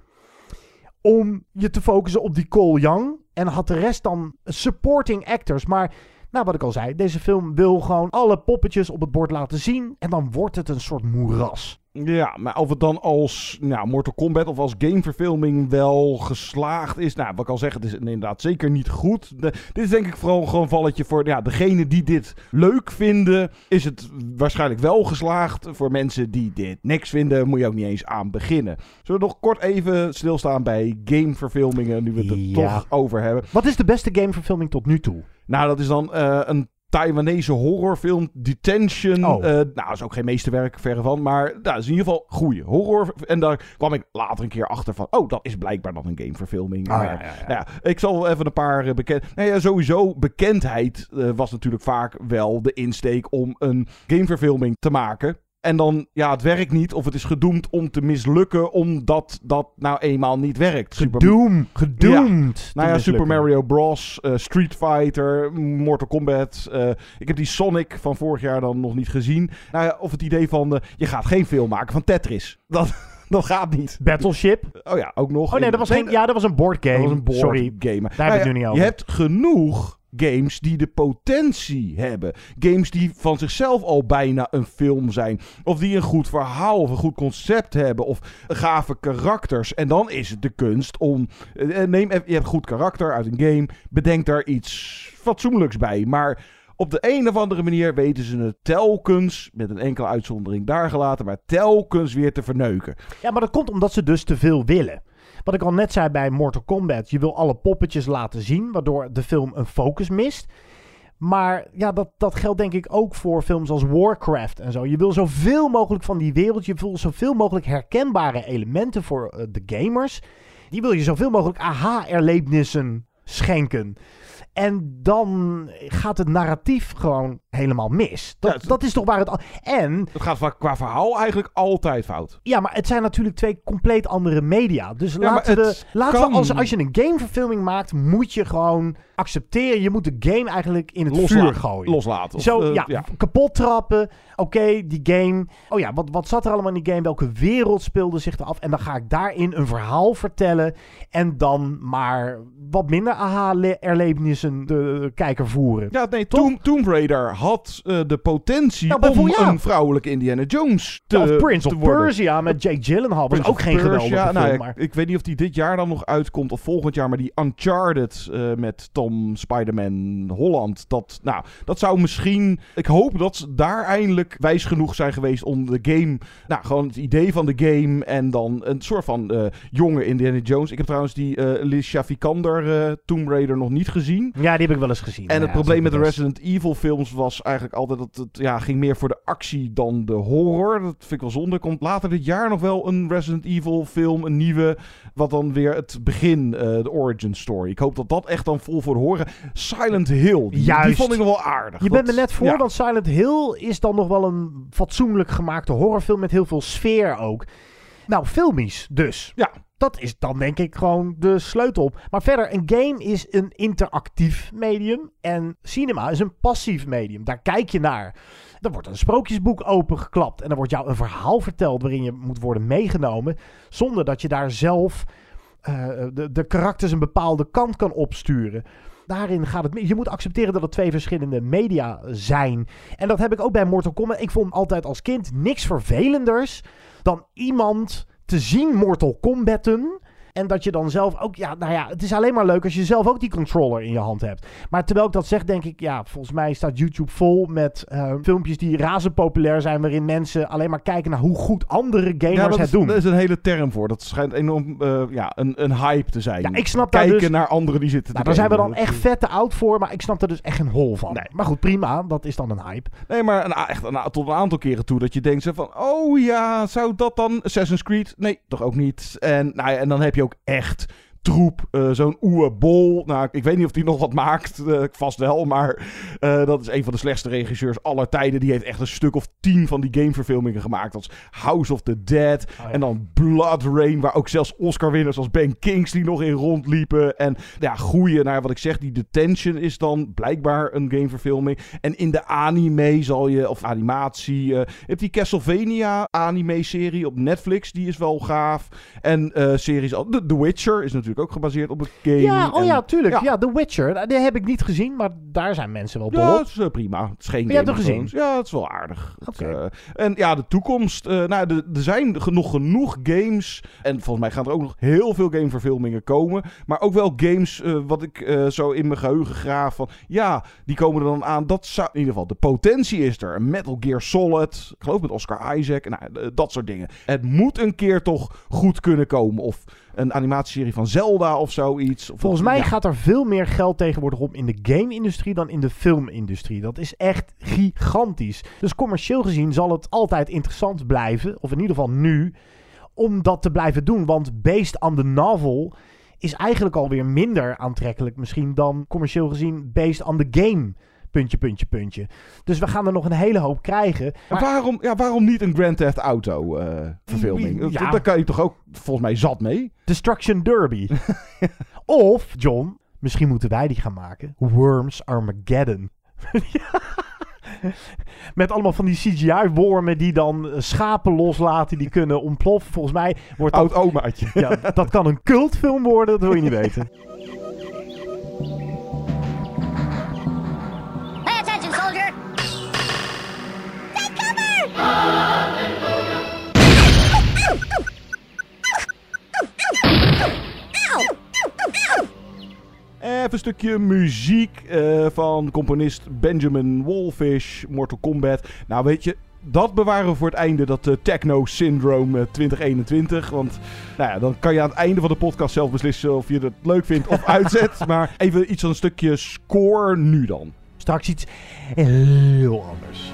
om je te focussen op die Cole Young. En had de rest dan supporting actors. Maar, nou wat ik al zei, deze film wil gewoon alle poppetjes op het bord laten zien. En dan wordt het een soort moeras. Ja, maar of het dan als nou, Mortal Kombat of als gameverfilming wel geslaagd is. Nou, wat ik al zeg, het is inderdaad zeker niet goed. De- dit is denk ik vooral gewoon een valletje voor ja, degene die dit leuk vinden. Is het waarschijnlijk wel geslaagd. Voor mensen die dit niks vinden, moet je ook niet eens aan beginnen. Zullen we nog kort even stilstaan bij gameverfilmingen, nu we het er Ja. toch over hebben. Wat is de beste gameverfilming tot nu toe? Nou, dat is dan eh, een Taiwanese horrorfilm, Detention. Oh. Eh, nou, dat is ook geen meesterwerk, verre van. Maar nou, dat is in ieder geval goede horror. En daar kwam ik later een keer achter van... Oh, dat is blijkbaar dan een gameverfilming. Ah, ja, ja, ja. Nou ja, ik zal even een paar eh, bekend... Nou ja, sowieso, bekendheid eh, was natuurlijk vaak wel de insteek om een gameverfilming te maken. En dan, ja, het werkt niet of het is gedoemd om te mislukken omdat dat nou eenmaal niet werkt. Super- gedoemd. te nou ja, Super. Mario Bros, eh, Street Fighter, Mortal Kombat. eh, ik heb die Sonic van vorig jaar dan nog niet gezien. Nou ja, of het idee van, eh, je gaat geen film maken van Tetris. Dat, dat gaat niet. Battleship. Oh ja, ook nog. Oh nee, dat was, geen, ja, dat was een boardgame. dat was een board Sorry. game. Daar Nou heb ik ja, het nu niet over. Je hebt genoeg games die de potentie hebben. Games die van zichzelf al bijna een film zijn. Of die een goed verhaal of een goed concept hebben. Of gave karakters. En dan is het de kunst om... eh, Neem even, je hebt goed karakter uit een game. Bedenk daar iets fatsoenlijks bij. Maar... Op de een of andere manier weten ze het telkens, met een enkele uitzondering daar gelaten, maar telkens weer te verneuken. Ja, maar dat komt omdat ze dus te veel willen. Wat ik al net zei bij Mortal Kombat. Je wil alle poppetjes laten zien, waardoor de film een focus mist. Maar ja, dat, dat geldt denk ik ook voor films als Warcraft en zo. Je wil zoveel mogelijk van die wereld. Je wil zoveel mogelijk herkenbare elementen voor eh, de gamers. Die wil je zoveel mogelijk aha-erlebnissen schenken. En dan gaat het narratief gewoon helemaal mis. Dat, Ja, het- dat is toch waar het... al- En Het gaat qua verhaal eigenlijk altijd fout. ja, maar het zijn natuurlijk twee compleet andere media. Dus laten, we, het laten kan. we, als, als je een gameverfilming maakt, moet je gewoon accepteren. Je moet de game eigenlijk in het Loslaten. vuur gooien. Loslaten. Of, Zo, eh, ja, ja. kapot trappen. Oké, die game. Oh ja, wat, wat zat er allemaal in die game? Welke wereld speelde zich eraf? En dan ga ik daarin een verhaal vertellen. En dan maar wat minder aha-erlebnissen de kijker voeren. Ja, nee, Tomb, Tomb Raider had eh, de potentie Nou, om ja. een vrouwelijke Indiana Jones te, of Prince of worden. Persia met Jake Gyllenhaal. Was ook geen Persia, geweldige nou, film. Maar... Ik weet niet of die dit jaar dan nog uitkomt of volgend jaar, maar die Uncharted eh, met Tom Spider-Man Holland. Dat, nou, dat zou misschien... Ik hoop dat ze daar eindelijk wijs genoeg zijn geweest om de game... Nou, gewoon het idee van de game en dan een soort van eh, jonge Indiana Jones. Ik heb trouwens die Alicia Vikander Tomb Raider nog niet gezien. Ja, die heb ik wel eens gezien. En Ja, het probleem met de. Resident Evil films was eigenlijk altijd dat het ja, ging meer voor de actie dan de horror. Dat vind ik wel zonde. Komt later dit jaar nog wel een Resident Evil film, een nieuwe, wat dan weer het begin, eh, de origin story. Ik hoop dat dat echt dan vol voor horen. Silent Hill, die, die Juist. vond ik nog wel aardig. Je Dat- bent er net voor, ja. want Silent Hill is dan nog wel een fatsoenlijk gemaakte horrorfilm met heel veel sfeer ook. Nou, filmisch dus. Ja. Dat is dan denk ik gewoon de sleutel. Maar verder, een game is een interactief medium. En cinema is een passief medium. Daar kijk je naar. Er wordt een sprookjesboek opengeklapt. En er wordt jou een verhaal verteld waarin je moet worden meegenomen. Zonder dat je daar zelf eh, de, de karakters een bepaalde kant kan opsturen. Daarin gaat het. Je moet accepteren dat het twee verschillende media zijn. En dat heb ik ook bij Mortal Kombat. Ik vond altijd als kind niks vervelenders dan iemand te zien Mortal Kombatten. En dat je dan zelf ook, ja, nou ja, het is alleen maar leuk als je zelf ook die controller in je hand hebt. Maar terwijl ik dat zeg, denk ik, ja, volgens mij staat YouTube vol met uh, filmpjes die razend populair zijn, waarin mensen alleen maar kijken naar hoe goed andere gamers ja, het is, doen. Daar is een hele term voor. Dat schijnt enorm uh, ja, een, een hype te zijn. Ja, ik snap daar Kijken dus, naar anderen die zitten nou, te Daar zijn we dan echt vet te oud voor, maar ik snap er dus echt geen hol van. Nee. Maar goed, prima, dat is dan een hype. Nee, maar een, echt een, tot een aantal keren toe dat je denkt van... Oh ja, zou dat dan Assassin's Creed? Nee, toch ook niet. En, nou ja, en dan heb je ook echt troep. Uh, Zo'n Oewe Bol. Nou, ik weet niet of die nog wat maakt. Uh, vast wel, maar uh, dat is een van de slechtste regisseurs aller tijden. Die heeft echt een stuk of tien van die gameverfilmingen gemaakt. Als House of the Dead. Oh, ja. En dan Blood Rain, waar ook zelfs Oscar-winners als Ben Kingsley nog in rondliepen. En ja, groeien naar wat ik zeg, die Detention is dan blijkbaar een gameverfilming. En in de anime zal je, of animatie, je hebt die Castlevania anime-serie op Netflix. Die is wel gaaf. En series, The, The Witcher is natuurlijk ook gebaseerd op een game. Ja, oh en, ja, tuurlijk. Ja. ja, The Witcher. Die heb ik niet gezien, maar daar zijn mensen wel dol ja, is uh, prima. Het is geen maar je hebt gezien? Ja, het is wel aardig. Okay. Uh, en ja, de toekomst. Uh, nou, er zijn nog genoeg games. En volgens mij gaan er ook nog heel veel gameverfilmingen komen. Maar ook wel games wat ik zo in mijn geheugen graaf van... Ja, die komen er dan aan. Dat zou, in ieder geval, de potentie is er. Metal Gear Solid. Ik geloof met Oscar Isaac. Nou, dat soort dingen. Het moet een keer toch goed kunnen komen. Of een animatieserie van Zelda of zoiets. Of Volgens mij ja. gaat er veel meer geld tegenwoordig om in de game-industrie dan in de filmindustrie. Dat is echt gigantisch. Dus commercieel gezien zal het altijd interessant blijven, of in ieder geval nu, om dat te blijven doen. Want based on the novel is eigenlijk alweer minder aantrekkelijk misschien dan commercieel gezien based on the game. Puntje, puntje, puntje. Dus we gaan er nog een hele hoop krijgen. Maar waarom, ja, waarom niet een Grand Theft Auto uh, verfilming? Ja. Daar kan je toch ook volgens mij zat mee? Destruction Derby. of, John, misschien moeten wij die gaan maken. Worms Armageddon. Met allemaal van die CGI-wormen die dan schapen loslaten, die kunnen ontploffen. Volgens mij wordt dat... Oud omaatje. Ja, dat kan een cultfilm worden, dat wil je niet weten. Even een stukje muziek uh, van componist Benjamin Wolfish, Mortal Kombat. Nou weet je, dat bewaren we voor het einde, dat uh, Techno Syndrome uh, 2021. Want nou ja, dan kan je aan het einde van de podcast zelf beslissen of je het leuk vindt of uitzet. maar even iets van een stukje score nu dan. Straks iets heel anders.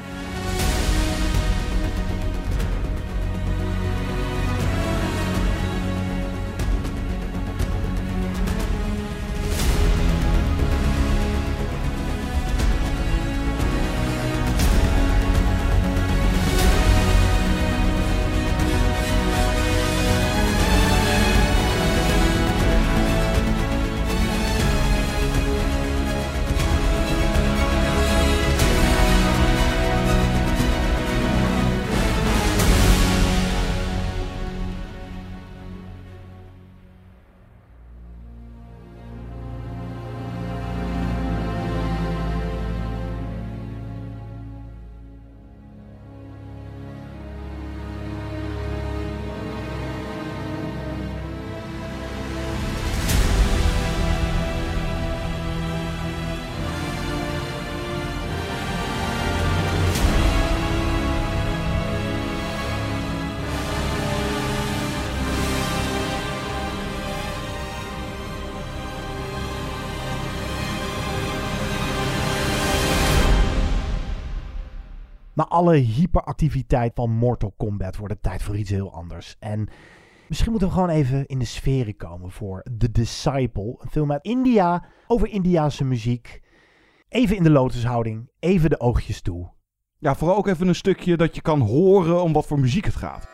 Alle hyperactiviteit van Mortal Kombat wordt het tijd voor iets heel anders. En misschien moeten we gewoon even in de sferen komen voor The Disciple. Een film uit India over Indiaanse muziek. Even in de lotushouding, even de oogjes toe. Ja, vooral ook even een stukje dat je kan horen om wat voor muziek het gaat.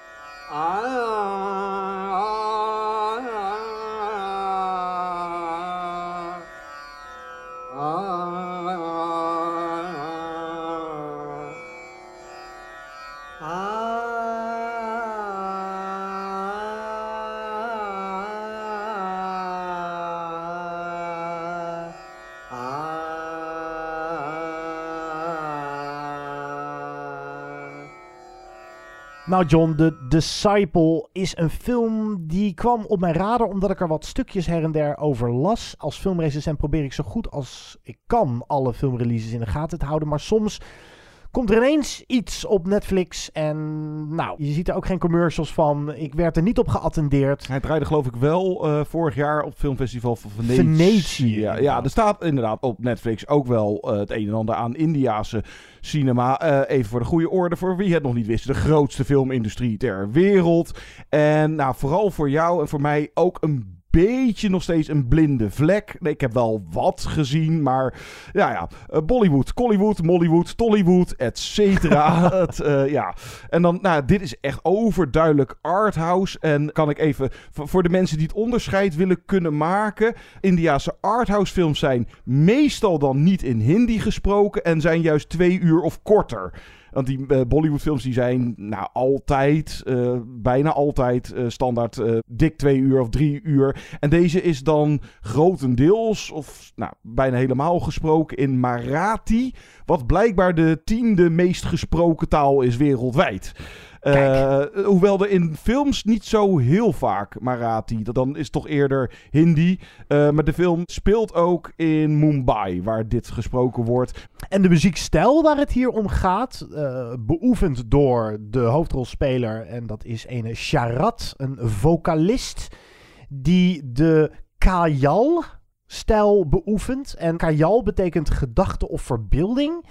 Nou John, The Disciple is een film die kwam op mijn radar omdat ik er wat stukjes her en der over las. Als filmrecensent probeer ik zo goed als ik kan alle filmreleases in de gaten te houden. Maar soms komt er ineens iets op Netflix en nou, je ziet er ook geen commercials van. Ik werd er niet op geattendeerd. Hij draaide geloof ik wel uh, vorig jaar op het filmfestival van Venetië. Venetië. Ja, ja, er staat inderdaad op Netflix ook wel uh, het een en ander aan Indiase cinema. Uh, even voor de goede orde, voor wie het nog niet wist. De grootste filmindustrie ter wereld. En nou, vooral voor jou en voor mij ook een beetje nog steeds een blinde vlek. Nee, ik heb wel wat gezien, maar ja, ja. Uh, Bollywood, Collywood, Mollywood, Tollywood, et cetera. uh, ja. En dan, nou, dit is echt overduidelijk arthouse. En kan ik even, voor de mensen die het onderscheid willen kunnen maken. Indiaanse arthouse films zijn meestal dan niet in Hindi gesproken en zijn juist twee uur of korter. Want die uh, Bollywoodfilms die zijn nou, altijd, uh, bijna altijd uh, standaard dik twee uur of drie uur. En deze is dan grotendeels, of nou, bijna helemaal gesproken in Marathi. Wat blijkbaar de tiende meest gesproken taal is wereldwijd. Uh, hoewel er in films niet zo heel vaak Marathi. Dan is toch eerder Hindi. Uh, maar de film speelt ook in Mumbai, waar dit gesproken wordt. En de muziekstijl waar het hier om gaat, uh, beoefend door de hoofdrolspeler. En dat is een Sharat, een vocalist. Die de Kajal stijl beoefent. En Kajal betekent gedachte of verbeelding.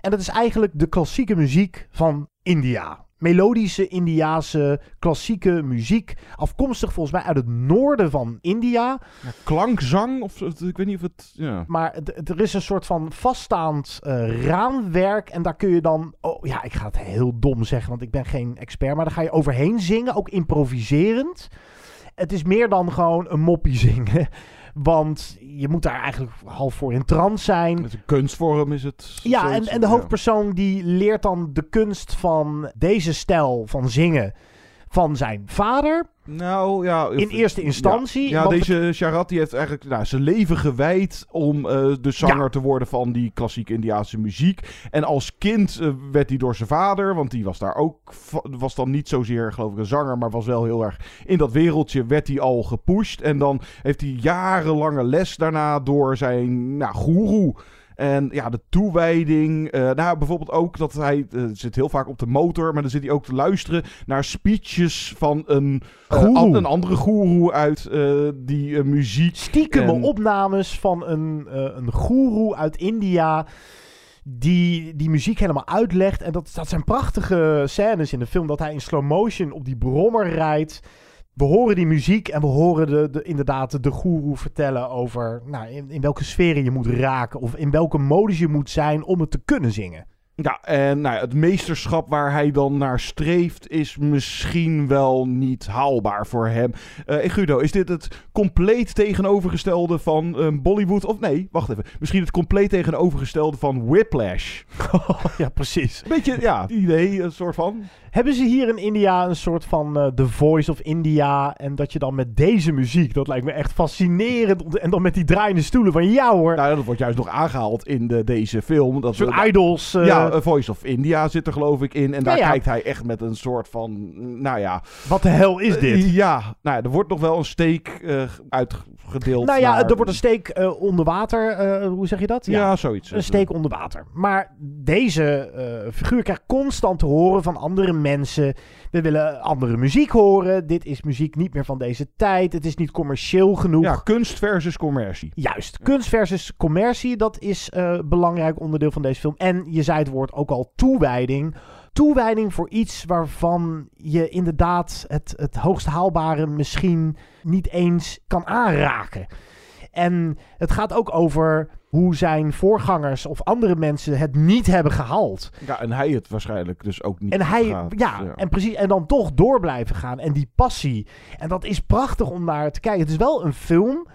En dat is eigenlijk de klassieke muziek van India melodische Indiaanse klassieke muziek. Afkomstig volgens mij uit het noorden van India. Ja, klankzang, of ik weet niet of het. Ja. Maar er is een soort van vaststaand uh, raamwerk. En daar kun je dan. Oh ja, ik ga het heel dom zeggen, want ik ben geen expert. Maar daar ga je overheen zingen, ook improviserend. Het is meer dan gewoon een moppie zingen. Want je moet daar eigenlijk half voor in trance zijn. Met een kunstvorm is het. Ja, en, en de hoofdpersoon die leert dan de kunst van deze stijl van zingen van zijn vader. Nou ja. In eerste instantie. Ja, ja deze Sharat die heeft eigenlijk nou, zijn leven gewijd om uh, de zanger ja. te worden van die klassieke Indiaanse muziek. En als kind uh, werd hij door zijn vader, want die was daar ook, was dan niet zozeer geloof ik een zanger, maar was wel heel erg in dat wereldje, werd hij al gepusht. En dan heeft hij jarenlange les daarna door zijn nou, goeroe. En ja, de toewijding. Uh, nou, bijvoorbeeld ook dat hij uh, zit heel vaak op de motor, maar dan zit hij ook te luisteren naar speeches van een, an, een andere goeroe uit die muziek. Stiekeme en... opnames van een, een goeroe uit India die die muziek helemaal uitlegt. En dat, dat zijn prachtige scènes in de film. Dat hij in slow motion op die brommer rijdt. We horen die muziek en we horen de, de, inderdaad de goeroe vertellen over nou, in, in welke sferen je moet raken. Of in welke modus je moet zijn om het te kunnen zingen. Ja, en nou, het meesterschap waar hij dan naar streeft is misschien wel niet haalbaar voor hem. Uh, Guido, is dit het compleet tegenovergestelde van um, Bollywood? Of nee, wacht even. Misschien het compleet tegenovergestelde van Whiplash. ja, precies. Beetje, ja, idee, een soort van. Hebben ze hier in India een soort van uh, The Voice of India? En dat je dan met deze muziek, dat lijkt me echt fascinerend. En dan met die draaiende stoelen van jou hoor. Nou, dat wordt juist nog aangehaald in de, deze film. Dat soort we, idols. Uh, ja, A Voice of India zit er geloof ik in. En daar ja, ja. kijkt hij echt met een soort van, nou ja. Wat de hel is dit? Uh, ja, nou, er wordt nog wel een steek uitgedeeld. Nou ja, naar... er wordt een steek onder water. hoe zeg je dat? Ja, ja zoiets. Een steek onder water. Maar deze figuur krijgt constant te horen van andere mensen. We willen andere muziek horen. Dit is muziek niet meer van deze tijd. Het is niet commercieel genoeg. Ja, kunst versus commercie. Juist, kunst versus commercie. Dat is een uh, belangrijk onderdeel van deze film. En je zei het woord ook al toewijding. Toewijding voor iets waarvan je inderdaad het, het hoogst haalbare misschien niet eens kan aanraken. En het gaat ook over hoe zijn voorgangers of andere mensen het niet hebben gehaald. Ja, en hij het waarschijnlijk dus ook niet. En hij, ja, ja, en precies, en dan toch door blijven gaan. En die passie. En dat is prachtig om naar te kijken. Het is wel een film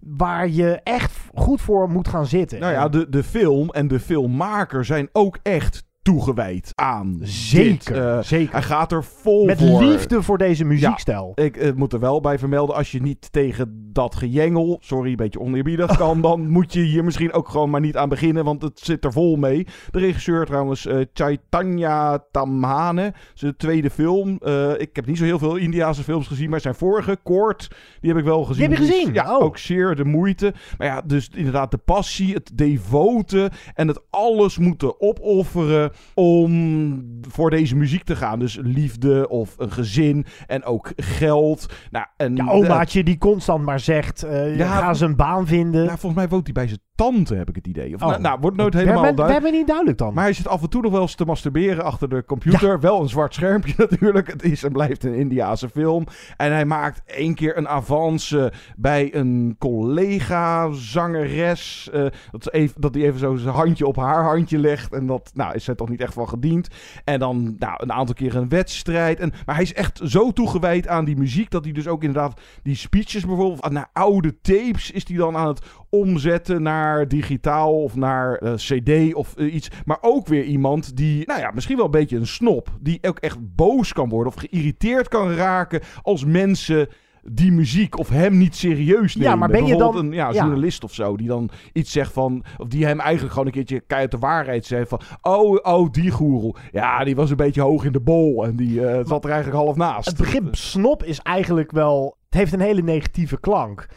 waar je echt goed voor moet gaan zitten. Nou ja, de, de film en de filmmaker zijn ook echt toegewijd aan. Zeker, dit. Eh, zeker. Hij gaat er vol Met voor. liefde voor deze muziekstijl. Ik eh, moet er wel bij vermelden, als je niet tegen dat gejengel, sorry, een beetje oneerbiedig kan, dan moet je hier misschien ook gewoon maar niet aan beginnen, want het zit er vol mee. De regisseur trouwens, eh, Chaitanya Tamhane, zijn tweede film. Ik heb niet zo heel veel Indiaanse films gezien, maar zijn vorige, Kort, die heb ik wel gezien. Die heb je gezien? Ja, Oh. ook zeer de moeite. Maar ja, dus inderdaad de passie, het devote en het alles moeten opofferen om voor deze muziek te gaan. Dus liefde of een gezin en ook geld. Nou, en Ja, omaatje die constant maar zegt, eh Ja, ga ze een baan vinden. nou, volgens mij woont hij bij zijn tante, heb ik het idee. Of, Oh. nou, nou, wordt nooit helemaal hebben, we duidelijk. hebben niet duidelijk dan. Maar hij zit af en toe nog wel eens te masturberen achter de computer. Wel een zwart schermpje natuurlijk. Het is en blijft een Indiaanse film. En hij maakt één keer een avance bij een collega-zangeres. eh, dat, ze even, dat hij even zo zijn handje op haar handje legt. En dat nou, is zij toch niet echt van gediend. En dan nou, een aantal keer een wedstrijd. En, maar hij is echt zo toegewijd aan die muziek. Dat hij dus ook inderdaad die speeches bijvoorbeeld. Naar oude tapes is hij dan aan het omzetten naar digitaal of naar eh, CD of eh, iets. Maar ook weer iemand die, nou ja, misschien wel een beetje een snop. Die ook echt boos kan worden of geïrriteerd kan raken als mensen die muziek of hem niet serieus nemen. Ja, maar ben je dan- een ja, ja. journalist of zo die dan iets zegt van, of die hem eigenlijk gewoon een keertje keihard de waarheid zegt van, oh, oh, die goeroe. Ja, die was een beetje hoog in de bol en die eh, zat er eigenlijk half naast. Het begrip snop is eigenlijk wel... Het heeft een hele negatieve klank.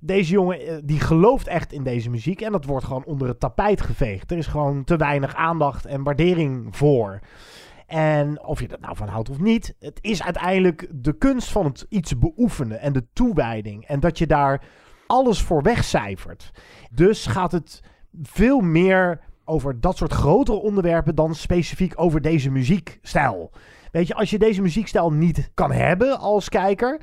Deze jongen eh, die gelooft echt in deze muziek. En dat wordt gewoon onder het tapijt geveegd. Er is gewoon te weinig aandacht en waardering voor. En of je er nou van houdt of niet. Het is uiteindelijk de kunst van het iets beoefenen. En de toewijding. En dat je daar alles voor wegcijfert. Dus gaat het veel meer over dat soort grotere onderwerpen dan specifiek over deze muziekstijl. Weet je, als je deze muziekstijl niet kan hebben als kijker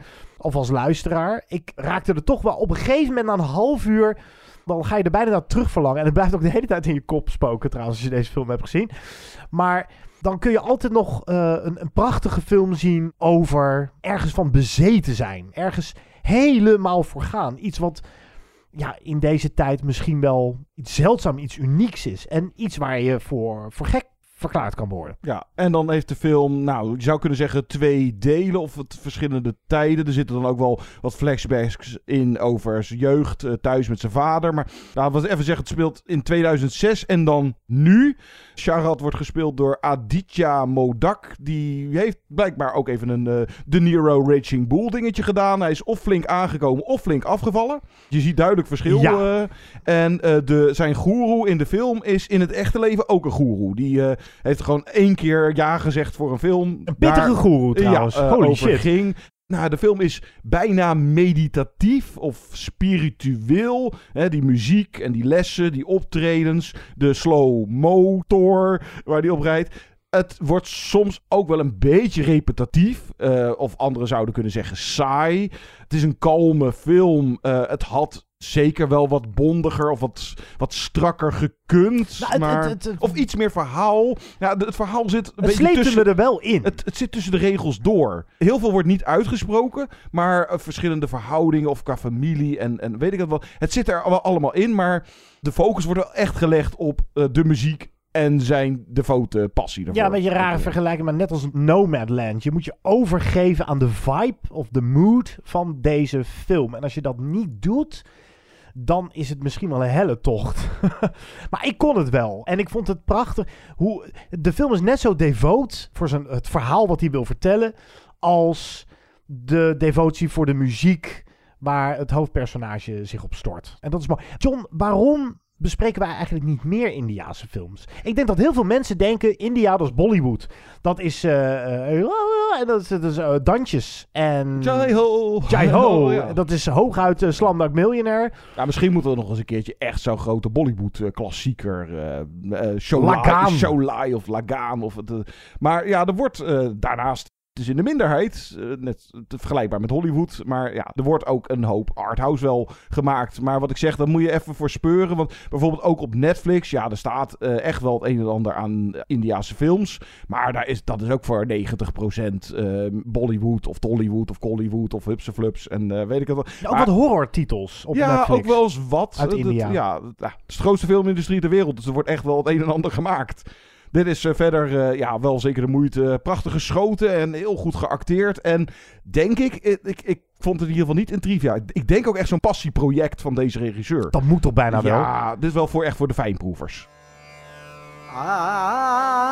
of als luisteraar. Ik raakte er toch wel op een gegeven moment na een half uur. Dan ga je er bijna naar terug verlangen. En het blijft ook de hele tijd in je kop spoken trouwens als je deze film hebt gezien. Maar dan kun je altijd nog eh, een, een prachtige film zien over ergens van bezeten zijn. Ergens helemaal voor gaan. Iets wat ja, in deze tijd misschien wel iets zeldzaam, iets unieks is. En iets waar je voor, voor gek verklaard kan worden. Ja, en dan heeft de film, nou, je zou kunnen zeggen twee delen of het verschillende tijden. Er zitten dan ook wel wat flashbacks in over zijn jeugd eh, thuis met zijn vader. Maar laten we even zeggen, het speelt in 2006 en dan nu. Sharat wordt gespeeld door Aditya Modak. Die heeft blijkbaar ook even een eh, De Niro Raging Bull dingetje gedaan. Hij is of flink aangekomen of flink afgevallen. Je ziet duidelijk verschil. Ja. eh. en eh, de, zijn goeroe in de film is in het echte leven ook een goeroe. Die heeft gewoon één keer ja gezegd voor een film. Een pittige goeroe trouwens. Ja, Holy shit. ging. Nou, de film is bijna meditatief of spiritueel. Die muziek en die lessen, die optredens, de slow motor waar die op rijdt. Het wordt soms ook wel een beetje repetitief. eh, of anderen zouden kunnen zeggen saai. Het is een kalme film. Eh, het had zeker wel wat bondiger of wat, wat strakker gekund. Nou, het- maar, het- het- of iets meer verhaal. Ja, het verhaal zit een Het beetje tussen... er wel in. Het, het zit tussen de regels door. Heel veel wordt niet uitgesproken, maar eh, verschillende verhoudingen of qua familie en, en weet ik het wel. Het zit er wel allemaal in, maar de focus wordt wel echt gelegd op eh, de muziek en zijn devote passie ervoor. Ja, een beetje rare vergelijking, maar net als Nomadland. Je moet je overgeven aan de vibe of de mood van deze film. En als je dat niet doet, dan is het misschien wel een helle tocht. maar ik kon het wel. En ik vond het prachtig. Hoe, de film is net zo devoot voor zijn, het verhaal wat hij wil vertellen... als de devotie voor de muziek waar het hoofdpersonage zich op stort. En dat is mooi. John, waarom bespreken wij eigenlijk niet meer Indiaanse films? Ik denk dat heel veel mensen denken, India, dat is Bollywood. Dat is, eh, eh, en dat is, dat is dansjes. En... Jai ho! Jai ho! Ja. Dat is hooguit uh, Slumdog Millionaire. Ja, misschien moeten we nog eens een keertje echt zo'n grote Bollywood-klassieker. eh eh Sholai, Lagaan. Sholai of Lagaan. Of het, maar ja, er wordt eh, daarnaast. Het is in de minderheid, eh, net te vergelijkbaar met Hollywood. Maar ja, er wordt ook een hoop arthouse wel gemaakt. Maar wat ik zeg, daar moet je even voor speuren. Want bijvoorbeeld ook op Netflix, ja, er staat eh, echt wel het een en ander aan Indiaanse films. Maar daar is, dat is ook voor 90% eh, Bollywood of Tollywood of Collywood of Hupse Flups en eh, weet ik het wel. Ja, ook wat horrortitels op ja, Netflix. ook wel eens wat. Uit Eh, dat- India. ja, dat- ja, het is de grootste filmindustrie ter wereld, dus er wordt echt wel het een en ander gemaakt. Dit is eh, verder eh, ja, wel zeker de moeite. Prachtig geschoten en heel goed geacteerd. En denk ik, ik, ik, ik vond het in ieder geval niet een trivia. Ik denk ook echt zo'n passieproject van deze regisseur. Dat moet toch bijna wel? Ja, dit is wel voor, echt voor de fijnproevers. आज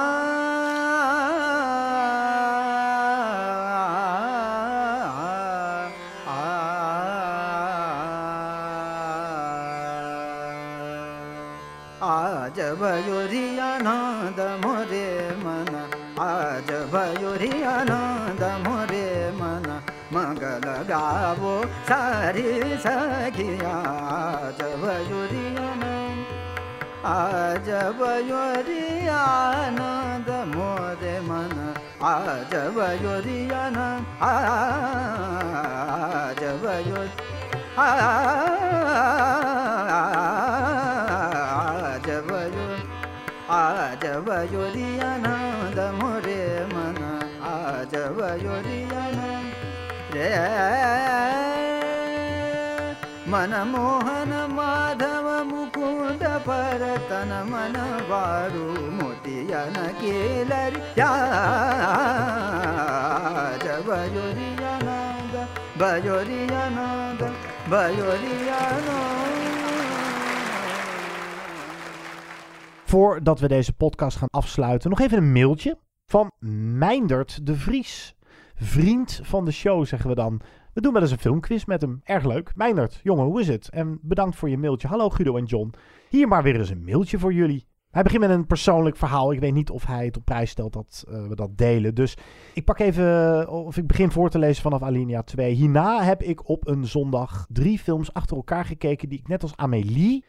सखिया आज भयोरी आनंद आज भयोरी आनंद मोरे मन आज भयोरी आनंद आज भयोरी आज भयो आज भयोरी आनंद मोरे मन आज भयोरी आनंद रे Voordat we deze podcast gaan afsluiten, nog even een mailtje van Meindert de Vries. Vriend van de show, zeggen we dan. We doen wel eens een filmquiz met hem. Erg leuk. Meindert, jongen, hoe is het? En bedankt voor je mailtje. Hallo Guido en John. Hier maar weer eens een mailtje voor jullie. Hij begint met een persoonlijk verhaal. Ik weet niet of hij het op prijs stelt dat uh, we dat delen. Dus ik pak even, of ik begin voor te lezen vanaf Alinea 2. Hierna heb ik op een zondag drie films achter elkaar gekeken die ik net als Amélie,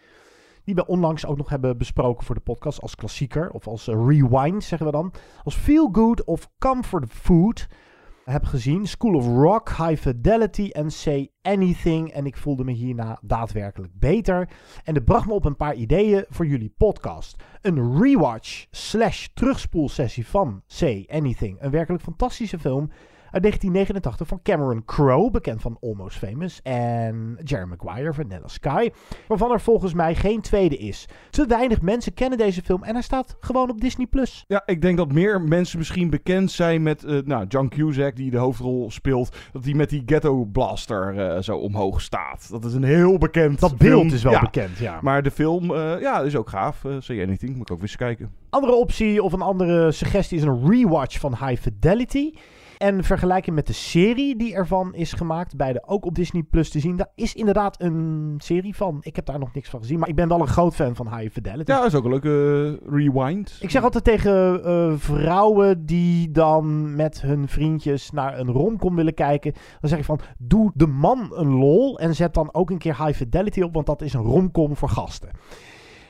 die we onlangs ook nog hebben besproken voor de podcast als klassieker of als uh, rewind zeggen we dan, als feel good of comfort food heb gezien. School of Rock, High Fidelity en Say Anything. En ik voelde me hierna daadwerkelijk beter. En het bracht me op een paar ideeën voor jullie podcast. Een rewatch slash terugspoelsessie van Say Anything. Een werkelijk fantastische film uit 1989 van Cameron Crowe, bekend van Almost Famous, en Jerry Maguire, Vanilla Sky, waarvan er volgens mij geen tweede is. Te weinig mensen kennen deze film en hij staat gewoon op Disney+. Plus. Ja, ik denk dat meer mensen misschien bekend zijn met uh, nou, John Cusack, die de hoofdrol speelt, dat hij met die Ghetto Blaster uh, zo omhoog staat. Dat is een heel bekend Dat film. beeld is wel ja. bekend, ja. Maar de film, uh, ja, is ook gaaf. Uh, Say Anything, moet ik ook weer eens kijken. Andere optie of een andere suggestie is een rewatch van High Fidelity. En vergelijken met de serie die ervan is gemaakt, beide ook op Disney Plus te zien. Daar is inderdaad een serie van. Ik heb daar nog niks van gezien, maar ik ben wel een groot fan van High Fidelity. Ja, dat is ook een leuke uh, rewind. Ik zeg altijd tegen uh, vrouwen die dan met hun vriendjes naar een romcom willen kijken. Dan zeg ik van, doe de man een lol en zet dan ook een keer High Fidelity op, want dat is een romcom voor gasten.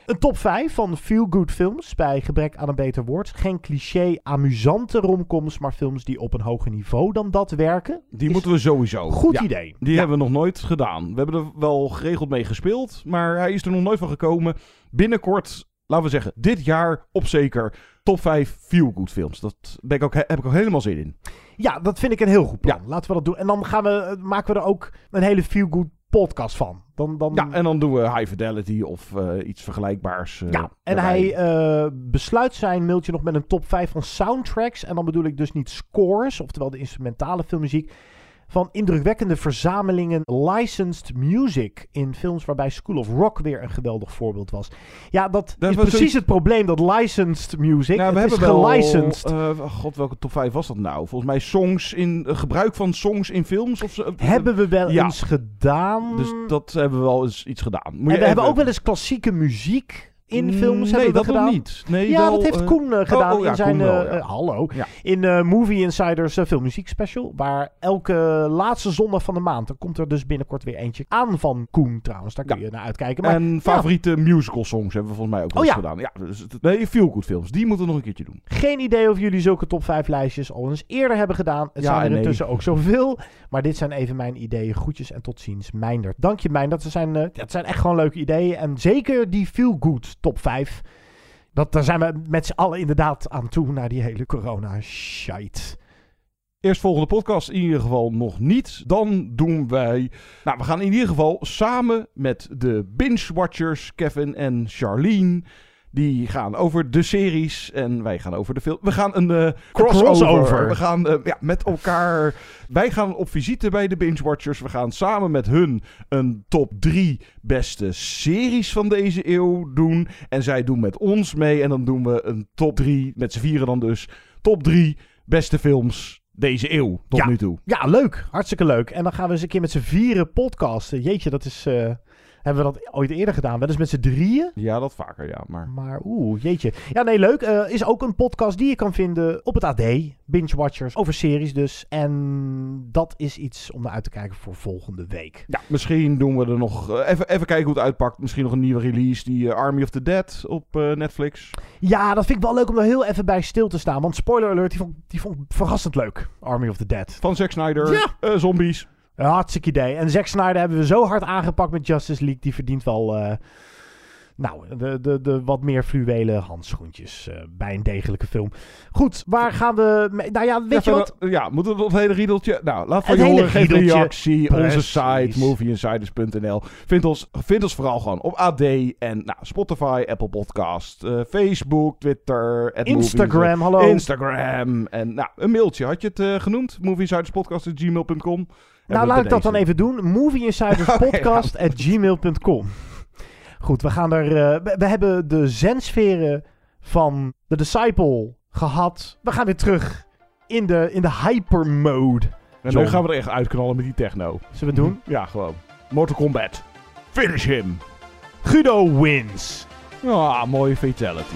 Een top 5 van feel-good films, bij gebrek aan een beter woord. Geen cliché, amusante romcoms, maar films die op een hoger niveau dan dat werken. Die moeten we sowieso. Goed ja, idee. Die ja. hebben we nog nooit gedaan. We hebben er wel geregeld mee gespeeld, maar hij is er nog nooit van gekomen. Binnenkort, laten we zeggen, dit jaar op zeker top 5 feel-good films. Dat ben ik ook, heb ik ook helemaal zin in. Ja, dat vind ik een heel goed plan. Ja. Laten we dat doen. En dan gaan we, maken we er ook een hele feel-good podcast van. Dan, dan... Ja, en dan doen we High Fidelity of uh, iets vergelijkbaars. Uh, ja, en daarbij. hij uh, besluit zijn mailtje nog met een top 5 van soundtracks. En dan bedoel ik dus niet scores, oftewel de instrumentale filmmuziek. Van indrukwekkende verzamelingen licensed music in films waarbij School of Rock weer een geweldig voorbeeld was. Ja, dat, dat is precies zoiets... het probleem, dat licensed music. Nou, we het hebben is wel, gelicensed. Uh, God, welke top 5 was dat nou? Volgens mij songs in, uh, gebruik van songs in films. Of. Hebben we wel ja. eens gedaan. Dus dat hebben we wel eens iets gedaan. Moet en we even... hebben ook wel eens klassieke muziek in films nee, hebben we dat gedaan. nog niet. Nee, ja, wel, dat heeft Koen uh, gedaan oh, oh, ja, in zijn... Koen wel, uh, ja. hallo. Ja. In uh, Movie Insiders filmmuziek special. Waar elke laatste zondag van de maand... Dan komt er dus binnenkort weer eentje aan van Koen trouwens. Daar kun je naar uitkijken. Maar, en favoriete musical songs hebben we volgens mij ook wel oh, gedaan. Ja, dus, nee, feel good films. Die moeten we nog een keertje doen. Geen idee of jullie zulke top 5 lijstjes al eens eerder hebben gedaan. Het Ja, zijn er nee. intussen ook zoveel. Maar dit zijn even mijn ideeën. Groetjes en tot ziens. Meindert. Dank je Meindert. Dat zijn, uh, dat zijn echt gewoon leuke ideeën. En zeker die feel good top 5. Dat, daar zijn we met z'n allen inderdaad aan toe naar die hele corona-shite. Eerstvolgende podcast in ieder geval nog niet. Dan doen wij... Nou, we gaan in ieder geval samen met de binge-watchers Kevin en Charlene... Die gaan over de series en wij gaan over de film. We gaan een eh, crossover. crossover. We gaan eh, ja, met elkaar. Wij gaan op visite bij de Binge Watchers. We gaan samen met hun een top 3 beste series van deze eeuw doen. En zij doen met ons mee. En dan doen we een top 3, met z'n vieren dan dus. Top 3 beste films deze eeuw tot ja. nu toe. Ja, leuk. Hartstikke leuk. En dan gaan we eens een keer met z'n vieren podcasten. Jeetje, dat is... eh, hebben we dat ooit eerder gedaan? Wel eens met z'n drieën? Ja, dat vaker, ja. Maar Maar oeh, jeetje. Ja, nee, leuk. Eh, is ook een podcast die je kan vinden op het AD. Binge Watchers. Over series dus. En dat is iets om naar uit te kijken voor volgende week. ja, misschien doen we er nog... eh, even, even kijken hoe het uitpakt. Misschien nog een nieuwe release. Die eh, Army of the Dead op Netflix. Ja, dat vind ik wel leuk om er heel even bij stil te staan. Want spoiler alert, die vond, die vond ik verrassend leuk. Army of the Dead. Van Zack Snyder. Ja. zombies. Een hartstikke idee. En Zack Snyder hebben we zo hard aangepakt met Justice League. Die verdient wel... eh, nou, de, de, de wat meer fluwelen handschoentjes eh, bij een degelijke film. Goed, waar gaan we... mee- Nou ja, weet ja, je wat? Ja, moeten we op het hele riedeltje... Nou, laat van je hele horen. Geef een reactie. Onze Precies. site, movieinsiders.nl. Vind ons, vind ons vooral gewoon op AD en nou, Spotify, Apple Podcast, eh, Facebook, Twitter, Instagram, hallo. Instagram. En nou, een mailtje. Had je het genoemd? Movieinsiderspodcast.gmail.com Nou, laat ik dat dan even doen. Movieinsiderspodcast.gmail.com Goed, we gaan er... eh, we, we hebben de zensferen van The Disciple gehad. We gaan weer terug in de, in de hypermode. En John. nu gaan we er echt uitknallen met die techno. Zullen we het doen? Ja, gewoon. Mortal Kombat. Finish him. Guido wins. Ah, mooie fatality.